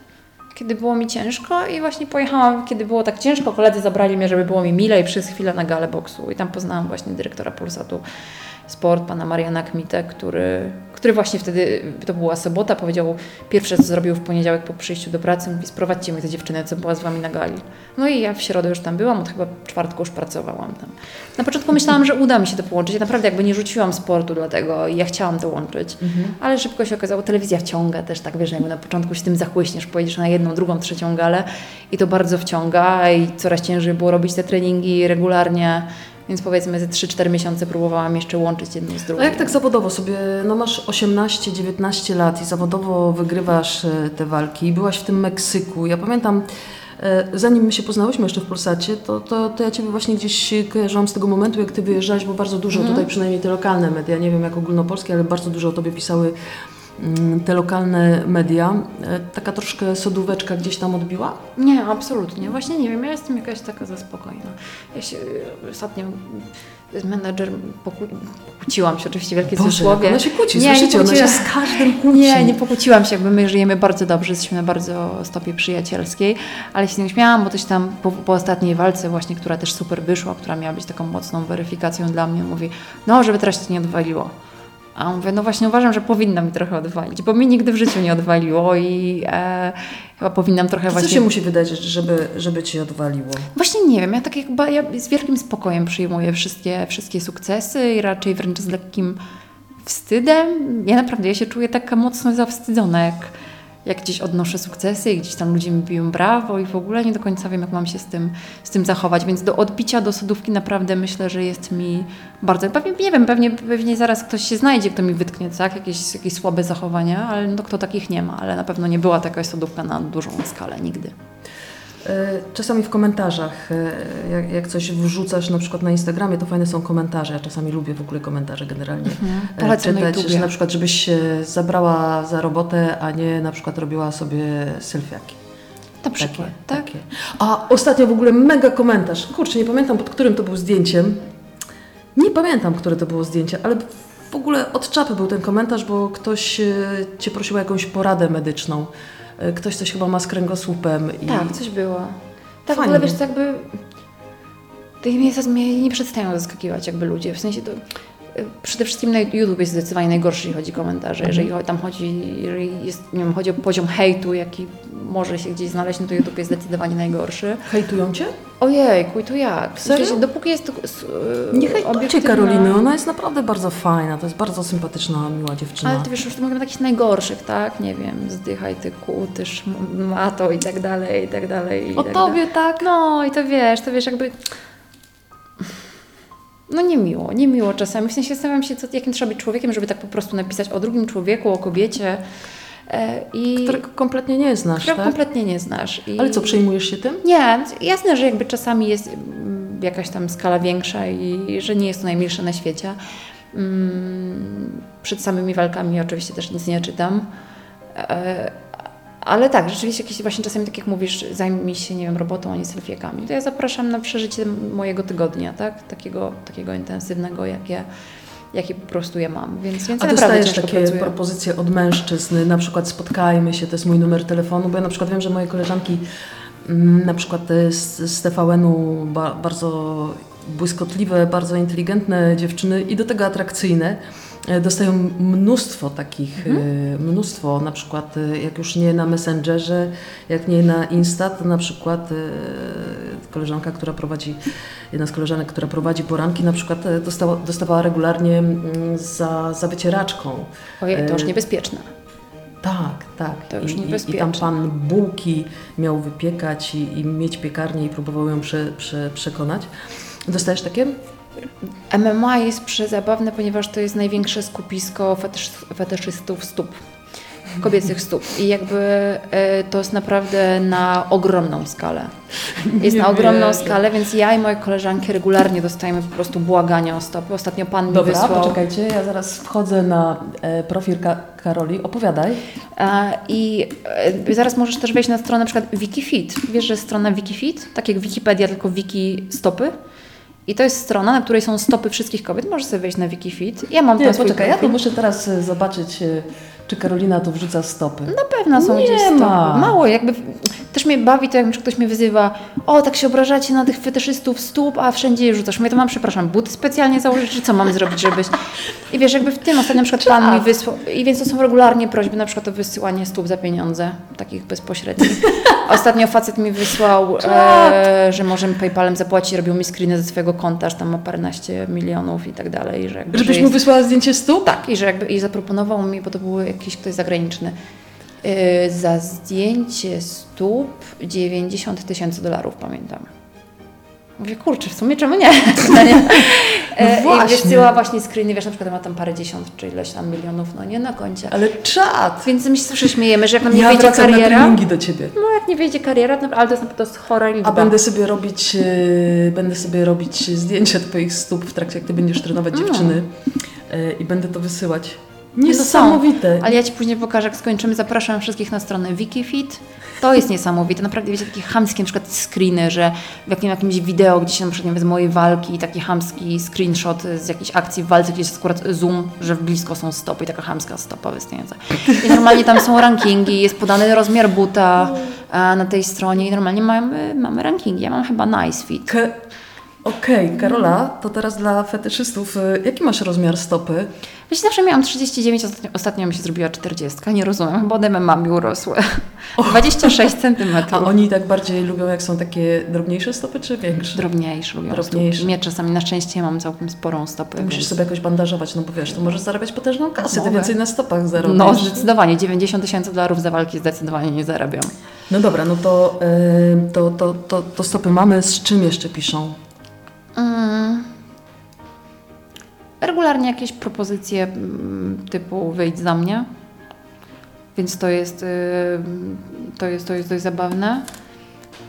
kiedy było mi ciężko i właśnie pojechałam, kiedy było tak ciężko, koledzy zabrali mnie, żeby było mi milej przez chwilę na galę boksu i tam poznałam właśnie dyrektora Polsatu Sport, pana Mariana Kmitę, który, który właśnie wtedy, to była sobota, powiedział, pierwsze co zrobił w poniedziałek po przyjściu do pracy, mówi sprowadźcie mi tę dziewczynę, co była z wami na gali. No i ja w środę już tam byłam, od chyba czwartku już pracowałam tam. Na początku myślałam, że uda mi się to połączyć, ja naprawdę jakby nie rzuciłam sportu dlatego i ja chciałam to łączyć, ale szybko się okazało, telewizja wciąga też, tak wiesz, jakby na początku się tym zachłyśniesz, pojedziesz na jedną, drugą, trzecią galę i to bardzo wciąga i coraz ciężej było robić te treningi regularnie, więc powiedzmy ze 3-4 miesiące próbowałam jeszcze łączyć jedno z A drugim. jak tak zawodowo sobie, no masz 18-19 lat i zawodowo wygrywasz e, te walki, byłaś w tym Meksyku. Ja pamiętam, e, zanim my się poznałyśmy jeszcze w Polsacie, to, to, to ja Ciebie właśnie gdzieś kojarzyłam z tego momentu, jak Ty wyjeżdżałaś, bo bardzo dużo Mhm. tutaj, przynajmniej te lokalne media, nie wiem jak ogólnopolskie, ale bardzo dużo o Tobie pisały mm, te lokalne media. E, Taka troszkę sodóweczka gdzieś tam odbiła? Nie, absolutnie. Właśnie nie wiem, ja jestem jakaś taka za spokojna. Ja się y, ostatnio z menadżerem pokłó- pokłóciłam się, oczywiście wielkie Boże, cudzysłowie. ona się kłóci, Nie, nie słyszycie, ona się z każdym kłóci. Nie, nie pokłóciłam się, jakby my żyjemy bardzo dobrze, jesteśmy na bardzo stopie przyjacielskiej, ale się nie śmiałam, bo coś tam po, po ostatniej walce właśnie, która też super wyszła, która miała być taką mocną weryfikacją dla mnie, mówi, no żeby teraz się nie odwaliło. A mówię, no właśnie uważam, że powinna mi trochę odwalić, bo mi nigdy w życiu nie odwaliło i e, chyba powinnam trochę Co właśnie... się musi wydarzyć, żeby, żeby Ci odwaliło? Właśnie nie wiem, ja tak jakby ja z wielkim spokojem przyjmuję wszystkie, wszystkie sukcesy i raczej wręcz z lekkim wstydem. Ja naprawdę, ja się czuję taka mocno zawstydzona, jak, jak gdzieś odnoszę sukcesy i gdzieś tam ludzie mi biją brawo i w ogóle nie do końca wiem, jak mam się z tym, z tym zachować, więc do odbicia do sodówki naprawdę myślę, że jest mi bardzo, pewnie, nie wiem, pewnie, pewnie zaraz ktoś się znajdzie, kto mi wytknie, tak, jakieś, jakieś słabe zachowania, ale no kto takich nie ma, ale na pewno nie była taka sodówka na dużą skalę nigdy. E, Czasami w komentarzach, e, jak, jak coś wrzucasz na przykład na Instagramie, to fajne są komentarze. Ja czasami lubię w ogóle komentarze generalnie Polecam na czytać, YouTubie. że na przykład żebyś się zabrała za robotę, a nie na przykład robiła sobie selfiaki. Na przykład, Takie, tak? takie. A ostatnio w ogóle mega komentarz. Kurczę, nie pamiętam pod którym to był zdjęciem. Nie pamiętam, które to było zdjęcie, ale w ogóle od czapy był ten komentarz, bo ktoś Cię prosił o jakąś poradę medyczną. E, Ktoś coś chyba ma z kręgosłupem. I... Tak, coś było. Tak, w Fajnie. ogóle wiesz, jakby... To mnie, zas- mnie nie przestają zaskakiwać jakby ludzie, w sensie to... przede wszystkim na YouTube jest zdecydowanie najgorszy, jeśli chodzi o komentarze. Jeżeli cho- tam chodzi, jeżeli jest, nie wiem, chodzi o poziom hejtu, jaki może się gdzieś znaleźć, no to YouTube jest zdecydowanie najgorszy. Hejtują cię? Ojejku, i to jak? Serio? Dopóki jest to e, Nie hejtujcie Karoliny, ona jest naprawdę bardzo fajna, to jest bardzo sympatyczna, miła dziewczyna. Ale to wiesz, już to mówimy takich najgorszych, tak? Nie wiem, zdychaj ty kutysz, mato i tak dalej, i tak dalej. I O tak tobie tak? No i to wiesz, to wiesz jakby... No niemiło, niemiło czasami. W sensie zastanawiam się, co, jakim trzeba być człowiekiem, żeby tak po prostu napisać o drugim człowieku, o kobiecie e, i Którego kompletnie nie znasz, którego tak? kompletnie nie znasz. I... Ale co, przejmujesz się tym? Nie, jasne, że jakby czasami jest mm, jakaś tam skala większa i że nie jest to najmilsze na świecie. Mm, Przed samymi walkami oczywiście też nic nie czytam. Ale tak, rzeczywiście jakieś właśnie czasami, tak jak mówisz, zajmij się, nie wiem, robotą, a nie selfiekami. To ja zapraszam na przeżycie mojego tygodnia, tak? Takiego, takiego intensywnego, jakie, jakie po prostu ja mam. Więc, więc A ja dostajesz takie pracuję. propozycje od mężczyzn, na przykład spotkajmy się, to jest mój numer telefonu, bo ja na przykład wiem, że moje koleżanki mm, na przykład e, z, z TVN-u ba, bardzo błyskotliwe, bardzo inteligentne dziewczyny i do tego atrakcyjne. E, Dostają mnóstwo takich, e, mnóstwo, na przykład e, jak już nie na Messengerze, jak nie na Insta, to na przykład koleżanka, która prowadzi, jedna z koleżanek, która prowadzi poranki, na przykład dostała, dostawała regularnie mm, za, za wycieraczką. Ojej, to już niebezpieczne. Tak, tak. To już I, i, I niebezpieczne. tam pan bułki miał wypiekać i, i mieć piekarnię i próbował ją prze, prze, przekonać. Dostajesz takie? MMA jest przezabawne, ponieważ to jest największe skupisko fetysz, fetyszystów stóp, kobiecych stóp. I jakby e, to jest naprawdę na ogromną skalę. Jest Nie na ogromną wierzę. skalę, więc ja i moje koleżanki regularnie dostajemy po prostu błagania o stopy. Ostatnio pan mi Dobra, wysłał. poczekajcie, ja zaraz wchodzę na e, profil Ka- Karoli. Opowiadaj. I e, zaraz możesz też wejść na stronę na przykład Wikifit. Wiesz, że jest strona Wikifit? Tak jak Wikipedia, tylko wiki stopy. I to jest strona, na której są stopy wszystkich kobiet. Możesz sobie wejść na Wikifit. Ja mam Nie, poczekaj, ja to profil. muszę teraz e, zobaczyć, e, czy Karolina tu wrzuca stopy. Na pewno są Nie gdzieś stopy. ma. Mało, jakby też mnie bawi to, jak ktoś mnie wyzywa, o, tak się obrażacie na tych fetyszystów stóp, a wszędzie je rzucasz. Mówię, to mam, przepraszam, buty specjalnie założyć, czy co mam zrobić, żebyś... I wiesz, jakby w tym ostatnio na przykład pan mi wysłał, i więc to są regularnie prośby, na przykład o wysyłanie stóp za pieniądze, takich bezpośrednich. Ostatnio facet mi wysłał, e, że może mi PayPalem zapłacić, robił mi screeny ze swojego konta, że tam ma paręnaście milionów i tak dalej. Że jakby, Żebyś że mu jest- wysłała zdjęcie stóp? tak, i że jakby i zaproponował mi, bo to był jakiś ktoś zagraniczny, za zdjęcie stóp 90 tysięcy dolarów, pamiętam. Mówię, kurczę, w sumie czemu nie? No nie? E, I właśnie. wysyła właśnie screeny, wiesz, na przykład ma tam parę dziesiąt czy ileś tam milionów, no nie, na koncie. Ale czad! Więc my się zawsze śmiejemy, że jak nam nie Ja wyjdzie kariera, treningi do ciebie. no jak nie wyjdzie kariera, to, ale to jest, to jest chora liczba. A będę sobie robić, e, będę sobie robić zdjęcia twoich stóp w trakcie, jak ty będziesz trenować Mm. dziewczyny e, i będę to wysyłać. No. Niesamowite. Ale ja Ci później pokażę, jak skończymy. Zapraszam wszystkich na stronę Wikifit. To jest niesamowite. Naprawdę wiecie, takie chamskie na przykład screeny, że w jakim, jakimś wideo gdzieś na przykład nie wiem, z mojej walki taki chamski screenshot z jakiejś akcji w walce, gdzie jest akurat zoom, że w blisko są stopy i taka chamska stopa wystająca. I normalnie tam są rankingi, jest podany rozmiar buta e, na tej stronie i normalnie mamy, mamy rankingi. Ja mam chyba nice fit. Ke- Okej, Karola, to teraz dla fetyszystów, e, jaki masz rozmiar stopy? Wiecie, zawsze miałam 39, ostatnio, ostatnio mi się zrobiła 40. Nie rozumiem, chyba ode MMA mi urosły. 26 centymetrów. A oni tak bardziej lubią, jak są takie drobniejsze stopy, czy większe? Drobniejsze lubią Drobniejsze. Mnie czasami, na szczęście mam całkiem sporą stopę. To musisz więc- sobie jakoś bandażować, no bo wiesz, to możesz zarabiać potężną kasę, ty Mogę. więcej na stopach zarobisz. No zdecydowanie, 90 tysięcy dolarów za walki zdecydowanie nie zarabiam. No dobra, no to, e, to, to, to, to stopy mamy, z czym jeszcze piszą? Mm. Regularnie jakieś propozycje mm, typu wyjdź za mnie, więc to jest, y, to jest, to jest dość zabawne.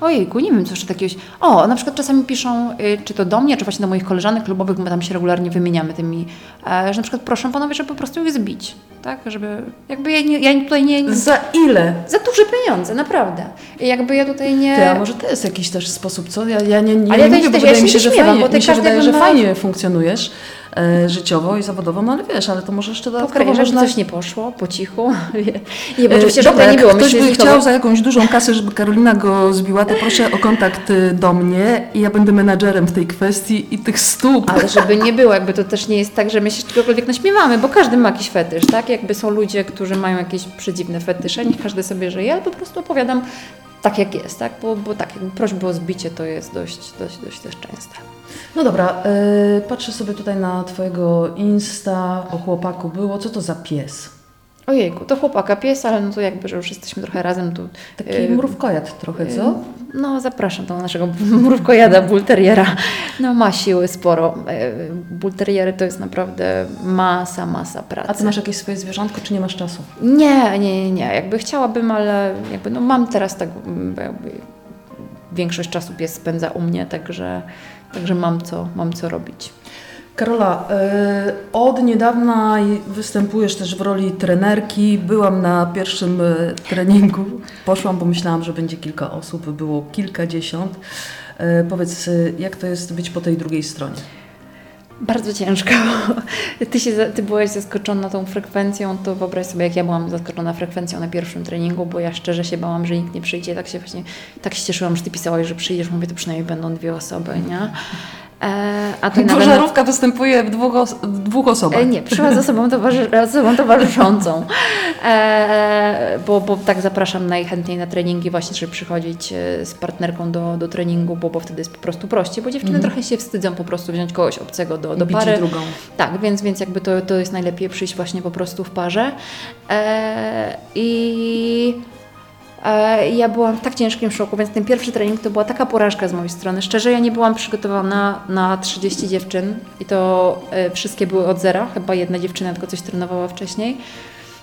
Ojejku, nie wiem co jeszcze takiego. O, na przykład czasami piszą, y, czy to do mnie, czy właśnie do moich koleżanek klubowych, my tam się regularnie wymieniamy tymi, e, że na przykład proszę panowie, żeby po prostu ich zbić, tak? Żeby, jakby ja, nie, ja tutaj nie... Za ile? Za duże pieniądze, naprawdę. I jakby ja tutaj nie... Ty, a może to jest jakiś też sposób, co? Ja, ja nie, nie, Ale ja nie to mówię, też- bo ja wydaje się mi się, że nie śmiewam, fajnie, bo ty mi się że fajnie funkcjonujesz, życiowo i zawodowo, no ale wiesz, ale to może jeszcze Po dodatkowo karierze można... coś nie poszło, po cichu. Nie, bo E, oczywiście, Dobra, żeby nie było. ktoś by chciał za jakąś dużą kasę, żeby Karolina go zbiła, to proszę o kontakt y, do mnie i ja będę menadżerem w tej kwestii i tych stóp. Ale żeby nie było, jakby to też nie jest tak, że my się czegokolwiek naśmiewamy, bo każdy ma jakiś fetysz, tak? Jakby są ludzie, którzy mają jakieś przedziwne fetysze, niech każdy sobie żyje, ale po prostu opowiadam tak, jak jest, tak? Bo, bo tak, jakby prośba o zbicie to jest dość, dość, dość też częste. No dobra, y, patrzę sobie tutaj na twojego Insta, o chłopaku było, co to za pies? Ojejku, to chłopaka pies, ale no to jakby, że już jesteśmy trochę razem, to... Taki y, mrówkojad trochę, co? No, zapraszam do naszego mrówkojada, bulteriera. No, ma siły sporo. Y, Bulteriery to jest naprawdę masa, masa pracy. A ty masz jakieś swoje zwierzątko, czy nie masz czasu? Nie, nie, nie, nie. Jakby chciałabym, ale jakby no mam teraz tak jakby większość czasu pies spędza u mnie, także, także mam, co, mam co robić. Karola, y, od niedawna występujesz też w roli trenerki. Byłam na pierwszym y, treningu. Poszłam, bo myślałam, że będzie kilka osób, było kilkadziesiąt. Y, Powiedz, jak to jest być po tej drugiej stronie? Bardzo ciężko. Ty, się, ty byłaś zaskoczona tą frekwencją, to wyobraź sobie, jak ja byłam zaskoczona frekwencją na pierwszym treningu, bo ja szczerze się bałam, że nikt nie przyjdzie. Tak się właśnie, tak się cieszyłam, że ty pisałaś, że przyjdziesz. Mówię, to przynajmniej będą dwie osoby, nie? E, a to nawet- występuje w dwóch, os- w dwóch osobach. E, Nie, przyszła z osobą, towarzy, osobą towarzyszącą, e, bo, bo tak zapraszam najchętniej na treningi właśnie, żeby przychodzić e, z partnerką do, do treningu, bo, bo wtedy jest po prostu prościej, bo dziewczyny trochę się wstydzą po prostu wziąć kogoś obcego do, do pary. drugą. Tak, więc, więc jakby to, to jest najlepiej przyjść właśnie po prostu w parze. E, I ja byłam w tak ciężkim szoku, więc ten pierwszy trening to była taka porażka z mojej strony. Szczerze, ja nie byłam przygotowana na 30 dziewczyn i to e, wszystkie były od zera. Chyba jedna dziewczyna tylko coś trenowała wcześniej.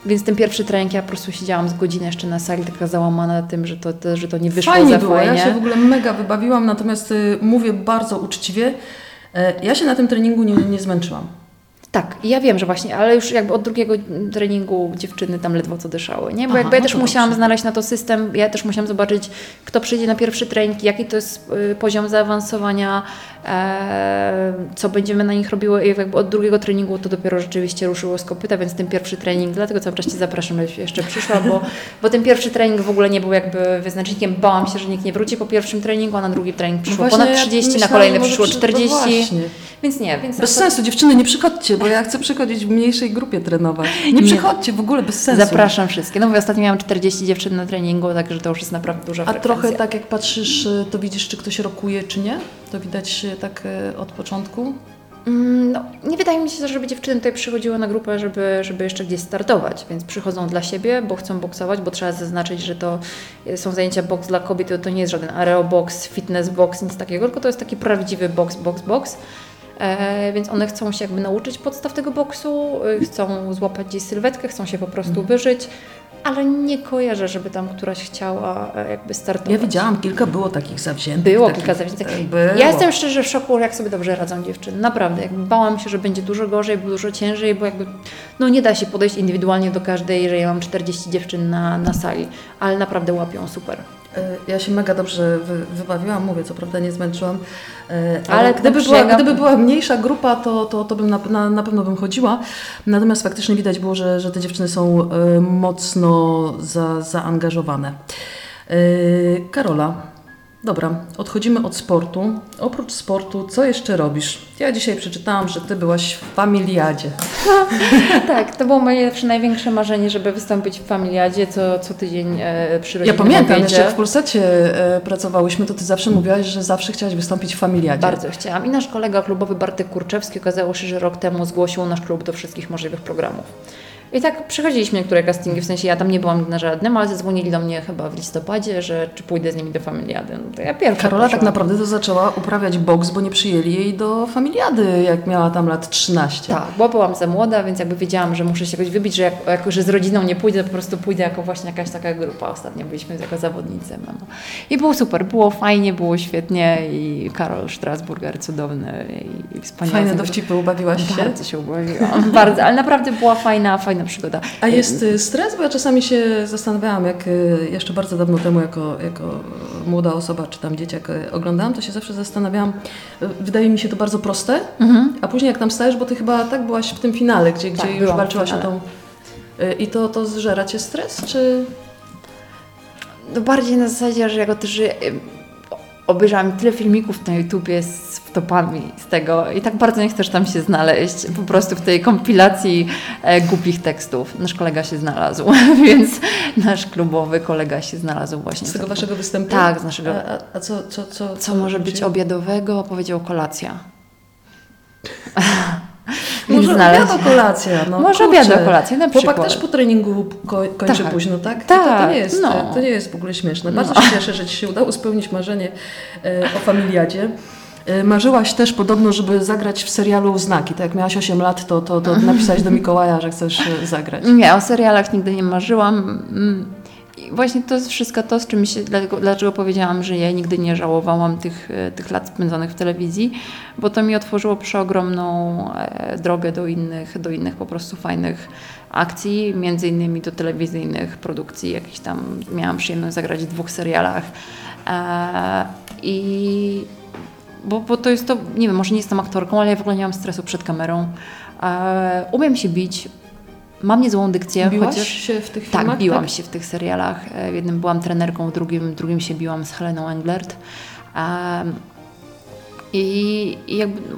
Więc ten pierwszy trening ja po prostu siedziałam z godziny jeszcze na sali, taka załamana tym, że to, to, że to nie wyszło Fajnie za było, fajnie. ja się w ogóle mega wybawiłam, natomiast y, mówię bardzo uczciwie, e, ja się na tym treningu nie, nie zmęczyłam. Tak, ja wiem, że właśnie, ale już jakby od drugiego treningu dziewczyny tam ledwo co dyszały, nie? Bo Aha, jakby ja no też musiałam dobrze. znaleźć na to system, ja też musiałam zobaczyć, kto przyjdzie na pierwszy trening, jaki to jest y, poziom zaawansowania, co będziemy na nich robiły jakby od drugiego treningu to dopiero rzeczywiście ruszyło z kopyta, więc ten pierwszy trening, dlatego cały czas Cię zapraszam, żebyś jeszcze przyszła, bo, bo ten pierwszy trening w ogóle nie był jakby wyznacznikiem, bałam się, że nikt nie wróci po pierwszym treningu, a na drugi trening przyszło Właśnie ponad ja 30, na myślałam, kolejny może przyszło przy- no 40, właśnie. więc nie, więc Bez sensu, dziewczyny, nie przychodźcie, bo ja chcę przychodzić w mniejszej grupie trenować. Nie, Nie. przychodźcie, w ogóle bez sensu. Zapraszam wszystkie. No bo ostatnio miałam 40 dziewczyn na treningu, także to już jest naprawdę duża A frekwencja. trochę tak jak patrzysz, y, to widzisz, czy ktoś rokuje, czy nie? To widać y, tak y, od początku? Mm, No, nie wydaje mi się, żeby dziewczyny tutaj przychodziły na grupę, żeby, żeby jeszcze gdzieś startować, więc przychodzą dla siebie, bo chcą boksować, bo trzeba zaznaczyć, że to y, są zajęcia boks dla kobiet, to, to nie jest żaden areo box, fitness box, nic takiego, tylko to jest taki prawdziwy box, box, box. E, więc one chcą się jakby nauczyć podstaw tego boksu, chcą złapać gdzieś sylwetkę, chcą się po prostu Mhm. wyżyć, ale nie kojarzę, żeby tam któraś chciała e, jakby startować. Ja widziałam, kilka było takich zawziętych. Było takich, kilka zajęć. tak, było. Ja jestem szczerze w szoku, jak sobie dobrze radzą dziewczyny. Naprawdę. Jakby bałam się, że będzie dużo gorzej, dużo ciężej, bo jakby no nie da się podejść indywidualnie do każdej, że ja mam 40 dziewczyn na, na sali, ale naprawdę łapią super. Y, Ja się mega dobrze wy, wybawiłam, mówię, co prawda nie zmęczyłam, y, ale, Ale gdyby, była, gdyby była mniejsza grupa, to, to, to bym na, na, na pewno bym chodziła. Natomiast faktycznie widać było, że, że te dziewczyny są y, mocno za, zaangażowane. Karola, dobra, odchodzimy od sportu. Oprócz sportu, co jeszcze robisz? Ja dzisiaj przeczytałam, że Ty byłaś w familiadzie. tak, to było moje największe marzenie, żeby wystąpić w familiadzie co, co tydzień e, przy Ja pamiętam, obiedzie. jeszcze jak w Polsacie e, pracowałyśmy, to Ty zawsze mówiłaś, że zawsze chciałaś wystąpić w familiadzie. Bardzo chciałam. I nasz kolega klubowy Bartek Kurczewski okazało się, że rok temu zgłosił nasz klub do wszystkich możliwych programów. I tak przechodziliśmy niektóre castingi, w sensie ja tam nie byłam na żadnym, ale zadzwonili do mnie chyba w listopadzie, że czy pójdę z nimi do familiady. No to ja pierwsza Karola tak poszłam. naprawdę to zaczęła uprawiać boks, bo nie przyjęli jej do familiady, jak miała tam lat 13. Tak, bo byłam za młoda, więc jakby wiedziałam, że muszę się jakoś wybić, że jak, jako, że z rodziną nie pójdę, to po prostu pójdę jako właśnie jakaś taka grupa. Ostatnio byliśmy jako zawodnicy. Mamo. I było super, było fajnie, było świetnie i Karol Strasburger cudowny i, wspaniały. Fajne dowcipy, ubawiłaś się? Bardzo się ubawiłam, bardzo, ale naprawdę była fajna, fajna fajna przygoda. A jest y, stres? Bo ja czasami się zastanawiałam, jak y, jeszcze bardzo dawno temu jako, jako młoda osoba, czy tam dzieciak y, oglądałam, to się zawsze zastanawiałam, y, wydaje mi się to bardzo proste, Mhm. a później jak tam stajesz, bo ty chyba tak byłaś w tym finale, gdzie, Tak, gdzie już walczyłaś o tą... y, I to, to zżera cię stres, czy... No bardziej na zasadzie, że jako też obejrzałam tyle filmików na YouTubie z wtopami z tego i tak bardzo nie chcesz tam się znaleźć, po prostu w tej kompilacji e, głupich tekstów. Nasz kolega się znalazł, więc nasz klubowy kolega się znalazł właśnie. Z tego waszego występu? Tak, z naszego. A, a, a co, co, co, Co może być obiadowego? Powiedział kolacja. Może znaleźć- obiad o kolacja, no Może kurczę. obiad kolacja, na Chłopak przykład. też po treningu ko kończy Tak. późno, tak? To, Tak, to, nie jest, no. to nie jest w ogóle śmieszne. Bardzo się cieszę, że Ci się udało spełnić marzenie e, o familiadzie. E, Marzyłaś też podobno, żeby zagrać w serialu Znaki. Tak jak miałaś 8 lat, to, to, to napisałaś do Mikołaja, że chcesz e, zagrać. Nie, o serialach nigdy nie marzyłam. Właśnie to jest wszystko to, z czym się, dlatego, dlaczego powiedziałam, że ja nigdy nie żałowałam tych, e, tych lat spędzonych w telewizji, bo to mi otworzyło przeogromną e, drogę do innych, do innych po prostu fajnych akcji, między innymi do telewizyjnych produkcji. Jakieś tam miałam przyjemność zagrać w dwóch serialach. E, I bo, bo to jest to, nie wiem, może nie jestem aktorką, ale ja w ogóle nie mam stresu przed kamerą. Umiem się bić, mam niezłą dykcję, Biłaś chociaż... się w tych Tak, filmach? biłam się w tych serialach. E, W jednym byłam trenerką, w drugim, drugim się biłam z Heleną Englert. I jakby no,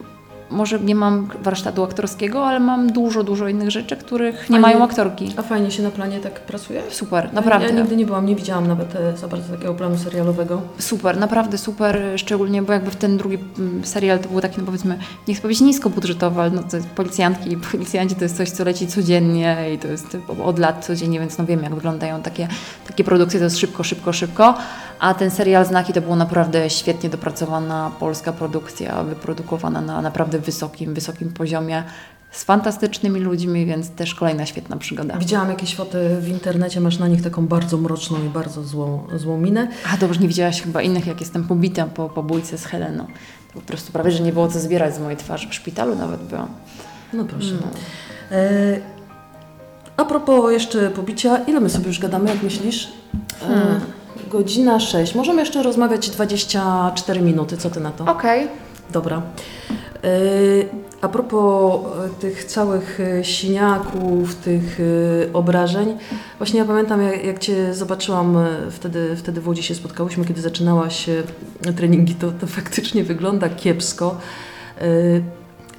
może nie mam warsztatu aktorskiego, ale mam dużo, dużo innych rzeczy, których nie A mają nie- aktorki. A fajnie się na planie tak pracuje? Super, naprawdę. Ja nigdy nie byłam, nie widziałam nawet e, za bardzo takiego planu serialowego. Super, naprawdę super, szczególnie, bo jakby w ten drugi mm, serial to był taki, no powiedzmy, nie chcę powiedzieć niskobudżetowy, ale no to jest policjantki i policjanci to jest coś, co leci codziennie i to jest od lat codziennie, więc no wiemy, jak wyglądają takie, takie produkcje, to jest szybko, szybko, szybko, a ten serial Znaki to była naprawdę świetnie dopracowana polska produkcja, wyprodukowana na naprawdę wysokim, wysokim poziomie, z fantastycznymi ludźmi, więc też kolejna świetna przygoda. Widziałam jakieś foty w internecie, masz na nich taką bardzo mroczną i bardzo złą, złą minę. A dobrze, nie widziałaś chyba innych, jak jestem pobita po, po bójce z Heleną. To po prostu prawie, że nie było co zbierać z mojej twarzy. W szpitalu nawet byłam. No proszę. No. E, a propos jeszcze pobicia, ile my sobie już gadamy, jak myślisz? E, Hmm. Godzina 6. Możemy jeszcze rozmawiać 24 minuty, co ty na to? Okej. Dobra. E, A propos e, tych całych siniaków, tych obrażeń, właśnie ja pamiętam jak, jak Cię zobaczyłam wtedy, wtedy w Łodzi się spotkałyśmy, kiedy zaczynałaś treningi, to, to faktycznie wygląda kiepsko.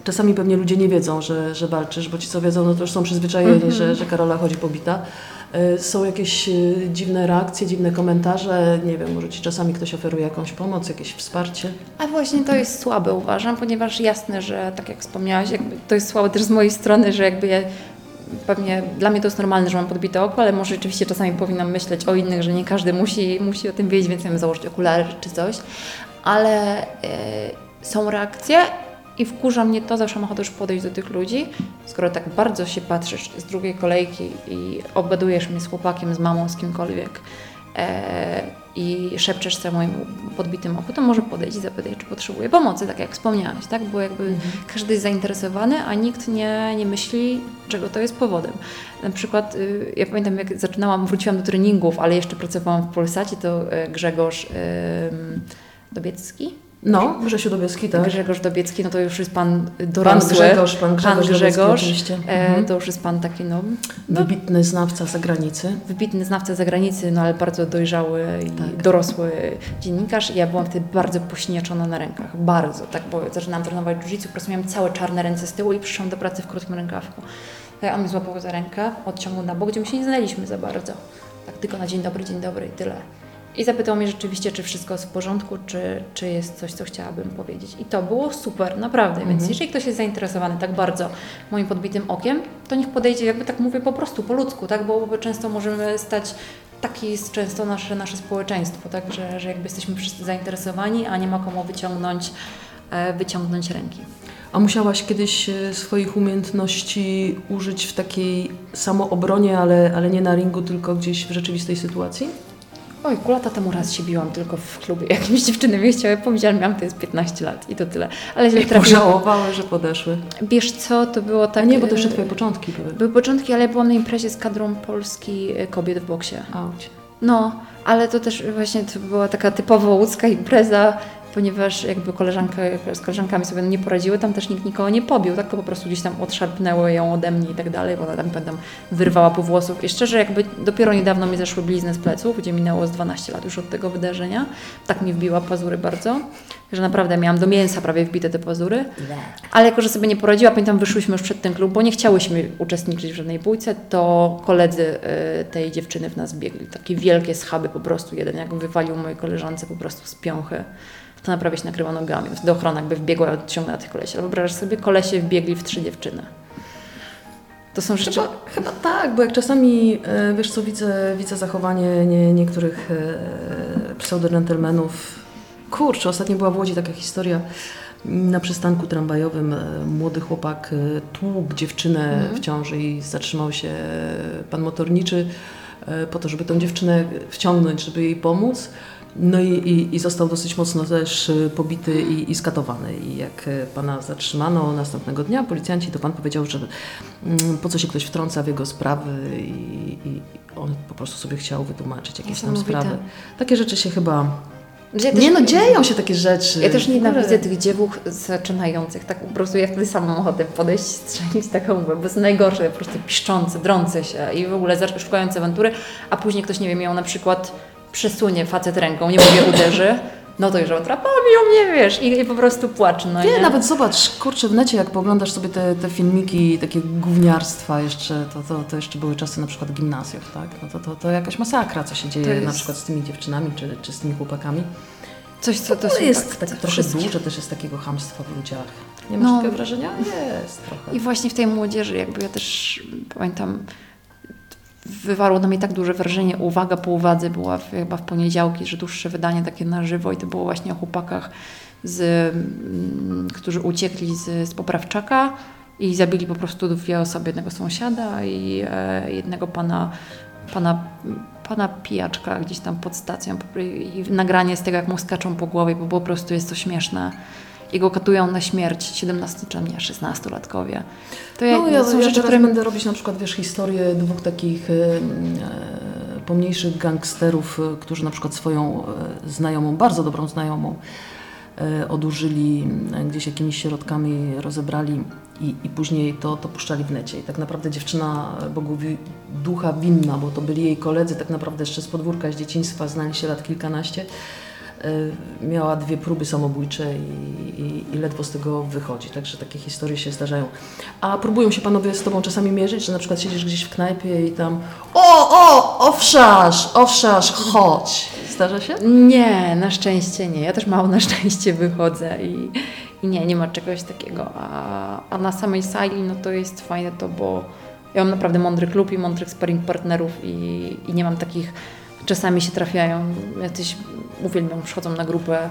Czasami pewnie ludzie nie wiedzą, że, że walczysz, bo ci co wiedzą, no to już są przyzwyczajeni, Mhm. że, że Karola chodzi pobita. E, Są jakieś e, dziwne reakcje, dziwne komentarze, nie wiem, może ci czasami ktoś oferuje jakąś pomoc, jakieś wsparcie. A właśnie to jest słabe, uważam, ponieważ jasne, że tak jak wspomniałaś, to jest słabe też z mojej strony, że jakby ja pewnie dla mnie to jest normalne, że mam podbite oko, ale może rzeczywiście czasami powinnam myśleć o innych, że nie każdy musi, musi o tym wiedzieć, więc ja założyć okulary czy coś. Ale e, są reakcje i wkurza mnie to, zawsze mam ochotę już podejść do tych ludzi, skoro tak bardzo się patrzysz z drugiej kolejki i obgadujesz mnie z chłopakiem, z mamą, z kimkolwiek e, i szepczesz sobie moim podbitym oku, to może podejść i zapytać, czy potrzebuje pomocy, tak jak wspomniałaś, tak? Bo jakby każdy jest zainteresowany, a nikt nie, nie myśli, czego to jest powodem. Na przykład, y, ja pamiętam, jak zaczynałam, wróciłam do treningów, ale jeszcze pracowałam w Polsacie, to e, Grzegorz ym, Dobiecki, No, Grzesiu Dobieski, tak. Grzegorz Dobiecki, no to już jest pan Pan dorosły. Grzegorz, pan Grzegorz, Pan Dobiecki Grzegorz, oczywiście. e, Mhm. to już jest pan taki, no, Wybitny znawca zagranicy. wybitny znawca zagranicy, no ale bardzo dojrzały i Tak. dorosły dziennikarz. I ja byłam wtedy bardzo pośnieczona na rękach. Bardzo, tak, bo zaczynałam trenować jiu-jitsu, po prostu miałam całe czarne ręce z tyłu i przyszłam do pracy w krótkim rękawku. On mnie złapał za rękę, odciągnął na bok, gdzie my się nie znaliśmy za bardzo. Tak tylko na dzień dobry, dzień dobry i tyle. I zapytał mnie rzeczywiście, czy wszystko jest w porządku, czy, czy jest coś, co chciałabym powiedzieć. I to było super, naprawdę. Więc Mhm. jeżeli ktoś jest zainteresowany tak bardzo moim podbitym okiem, to niech podejdzie, jakby tak mówię, po prostu po ludzku, tak? Bo, często możemy stać, taki jest często nasze, nasze społeczeństwo, tak? Że, że jakby jesteśmy wszyscy zainteresowani, a nie ma komu wyciągnąć, e, wyciągnąć ręki. A musiałaś kiedyś e, swoich umiejętności użyć w takiej samoobronie, ale, ale nie na ringu, tylko gdzieś w rzeczywistej sytuacji? Oj, ku lata temu raz się biłam tylko w klubie. Jakimś dziewczyny mnie chciały pobić, ale miałam to jest 15 lat i to tyle. Ale źle trafiłam. pożałowały, że podeszły. Wiesz co, to było A tak... nie, bo to e, jeszcze twoje początki były. Były początki, ale ja byłam na imprezie z kadrą Polski e, kobiet w boksie. Auć. No, ale to też właśnie to była taka typowo łódzka impreza, ponieważ jakby koleżanka, z koleżankami sobie nie poradziły, tam też nikt nikogo nie pobił, tak? Po prostu gdzieś tam odszarpnęły ją ode mnie i tak dalej, bo ona tam pamiętam wyrwała po włosów i szczerze jakby dopiero niedawno mi zeszły blizny z pleców, gdzie minęło z 12 lat już od tego wydarzenia, tak mi wbiła pazury bardzo, że naprawdę miałam do mięsa prawie wbite te pazury, ale jako, że sobie nie poradziła, pamiętam wyszłyśmy już przed ten klub, bo nie chciałyśmy uczestniczyć w żadnej bójce, to koledzy y, tej dziewczyny w nas biegli, takie wielkie schaby po prostu, jeden jak wywalił mojej koleżance po prostu z piąchy, to naprawdę się nakryła nogami. Wtedy ochrona jakby wbiegła i odciągnęła tych kolesi. Ale wyobrażasz sobie, kolesie wbiegli w trzy dziewczyny. To są rzeczy... Chyba, chyba tak, bo jak czasami, e, wiesz co, widzę, widzę zachowanie nie, niektórych e, pseudo-dżentelmenów. Kurczę, ostatnio była w Łodzi taka historia. Na przystanku tramwajowym e, młody chłopak tłukł dziewczynę Mhm. w ciąży i zatrzymał się pan motorniczy po to, żeby tą dziewczynę wciągnąć, żeby jej pomóc. No i, i, i został dosyć mocno też e, pobity i, i skatowany. I jak e, pana zatrzymano następnego dnia, policjanci, to pan powiedział, że mm, po co się ktoś wtrąca w jego sprawy i, on po prostu sobie chciał wytłumaczyć jakieś tam sprawy. Takie rzeczy się chyba... Ja Nie no, dzieją się takie rzeczy. Ja też nienawidzę tych dziewuch zaczynających, tak po prostu ja wtedy sam mam ochotę podejść, strzelić taką bo jest najgorsze, po prostu piszczące, drące się i w ogóle szukające awantury, a później ktoś, nie wiem, ją na przykład przesunie facet ręką, nie mówię uderzy, no to już otrapa, biją mnie, wiesz, i, i po prostu płacze, no Nie, nie? nawet zobacz, kurczę, w necie jak poglądasz sobie te, te filmiki, takie gówniarstwa jeszcze, to, to, to jeszcze były czasy na przykład gimnazjów, tak? No to, to, to jakaś masakra, co się dzieje jest- na przykład z tymi dziewczynami czy, czy z tymi chłopakami. Coś, co to To jest tak, tak, trochę dużo też jest takiego hamstwa w ludziach. Nie masz No. takiego wrażenia? Jest trochę. I właśnie w tej młodzieży, jakby ja też pamiętam, wywarło na mnie tak duże wrażenie. Uwaga po uwadze była w, chyba w poniedziałki, że dłuższe wydanie takie na żywo i to było właśnie o chłopakach, z, mm, którzy uciekli z, z poprawczaka i zabili po prostu dwie osoby, jednego sąsiada i e, jednego pana, pana, pana pijaczka gdzieś tam pod stacją i nagranie z tego, jak mu skaczą po głowie, bo po prostu jest to śmieszne. I go katują na śmierć 17 czy nie, 16-latkowie. To jak, No, ja, są ja rzeczy, które będę robić na przykład, wiesz, historię dwóch takich e, pomniejszych gangsterów, e, którzy na przykład swoją e, znajomą, bardzo dobrą znajomą, e, odurzyli, e, gdzieś jakimiś środkami rozebrali i, i później to, to puszczali w necie. I tak naprawdę dziewczyna Bogu ducha winna, bo to byli jej koledzy, tak naprawdę jeszcze z podwórka, z dzieciństwa, znali się lat kilkanaście. E, Miała dwie próby samobójcze i, i, i ledwo z tego wychodzi, także takie historie się zdarzają. A próbują się panowie z tobą czasami mierzyć, że na przykład siedzisz gdzieś w knajpie i tam o, o, owszarz, owszarz, chodź. Zdarza się? Nie, na szczęście nie. Ja też mało na szczęście wychodzę i, i nie, nie ma czegoś takiego. A, a na samej sali, no to jest fajne to, bo ja mam naprawdę mądry klub i mądrych sparring partnerów i, i nie mam takich, czasami się trafiają, jacyś uwielbiam, przychodzą na grupę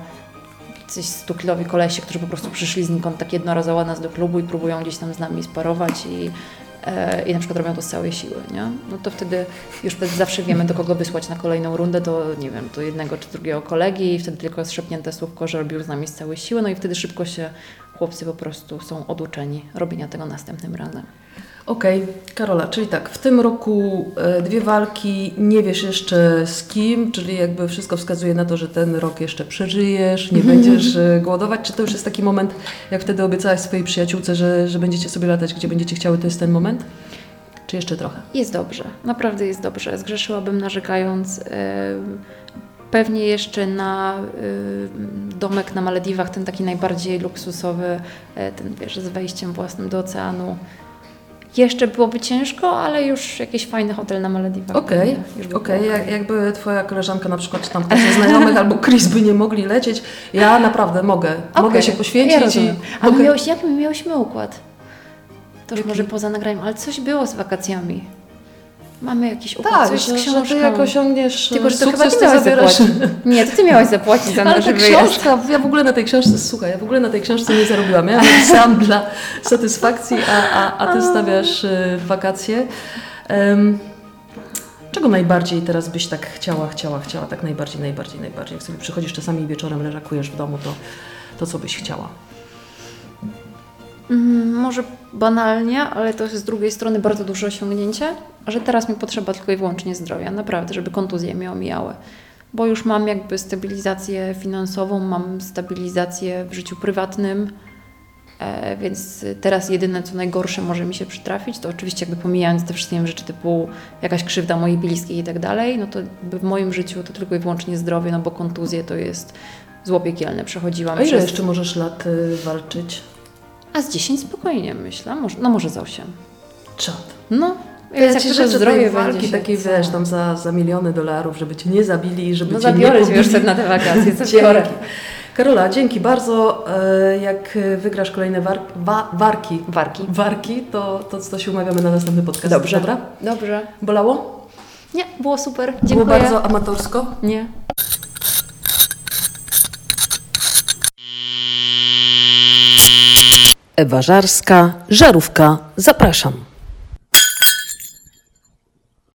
jacyś stukilowi kolesie, którzy po prostu przyszli znikąd tak jednorazowo nas do klubu i próbują gdzieś tam z nami sparować i, e, i na przykład robią to z całej siły, nie? No to wtedy już zawsze wiemy, do kogo wysłać na kolejną rundę, do nie wiem, do jednego czy drugiego kolegi i wtedy tylko jest szepnięte słówko, że robił z nami z całej siły, no i wtedy szybko się chłopcy po prostu są oduczeni robienia tego następnym razem. Okej, Karola, czyli tak, w tym roku e, dwie walki, nie wiesz jeszcze z kim, czyli jakby wszystko wskazuje na to, że ten rok jeszcze przeżyjesz, nie będziesz e, głodować. Czy to już jest taki moment, jak wtedy obiecałaś swojej przyjaciółce, że, że będziecie sobie latać, gdzie będziecie chciały, to jest ten moment? Czy jeszcze trochę? Jest dobrze, naprawdę jest dobrze. Zgrzeszyłabym narzekając. em, Pewnie jeszcze na y, domek na Malediwach, ten taki najbardziej luksusowy, e, ten wiesz, z wejściem własnym do oceanu. Jeszcze byłoby ciężko, ale już jakiś fajny hotel na Malediwach. Okej, okej. było Jak, jakby twoja koleżanka na przykład, czy tam ktoś ze znajomych albo Chris by nie mogli lecieć, ja naprawdę mogę. Mogę Okej, się ja poświęcić i rozumiem. A mogę... miałeś, miałyśmy układ? To już może poza nagraniem, ale coś było z wakacjami. Mamy jakiś układ, Tak, coś z że, że książką. ty jak osiągniesz Tylko, że to sukces, chyba ty zabierasz... zapłacić. Nie, to ty miałaś zapłacić za Ale nasz ta wyjazd. książka, ja w ogóle na tej książce, słuchaj, ja w ogóle na tej książce nie zarobiłam. Ja napisałam dla satysfakcji, a, a, a ty stawiasz y, wakacje. Em, czego najbardziej teraz byś tak chciała, chciała, chciała, tak najbardziej, najbardziej, najbardziej? Jak sobie przychodzisz czasami wieczorem, leżakujesz w domu, to, to co byś chciała? Mm, Może banalnie, ale to jest z drugiej strony bardzo duże osiągnięcie, że teraz mi potrzeba tylko i wyłącznie zdrowia, naprawdę, żeby kontuzje mnie omijały. Bo już mam jakby stabilizację finansową, mam stabilizację w życiu prywatnym, e, więc teraz jedyne co najgorsze może mi się przytrafić, to oczywiście jakby pomijając te wszystkie rzeczy typu jakaś krzywda mojej bliskiej i tak dalej, no to w moim życiu to tylko i wyłącznie zdrowie, no bo kontuzje to jest zło piekielne. Przechodziłam A ile przez... jeszcze możesz lat y, walczyć? A z 10 spokojnie myślę, może, no może z 8. Czad. No, Ja więc jak ci życzę zdrowie walki takiej, co? wiesz, tam za, za miliony dolarów, żeby cię nie zabili, żeby No cię nie zabiorę pobili. już sobie na te wakacje, co. Karola, dzięki bardzo. E, Jak e, wygrasz kolejne war, wa, warki, Warki. warki to, to, to się umawiamy na następny podcast. Dobrze. Dobra? Dobrze. Bolało? Nie, było super. Dziękuję. Było bardzo amatorsko? Nie. Ewa Żarska, Żarówka, zapraszam.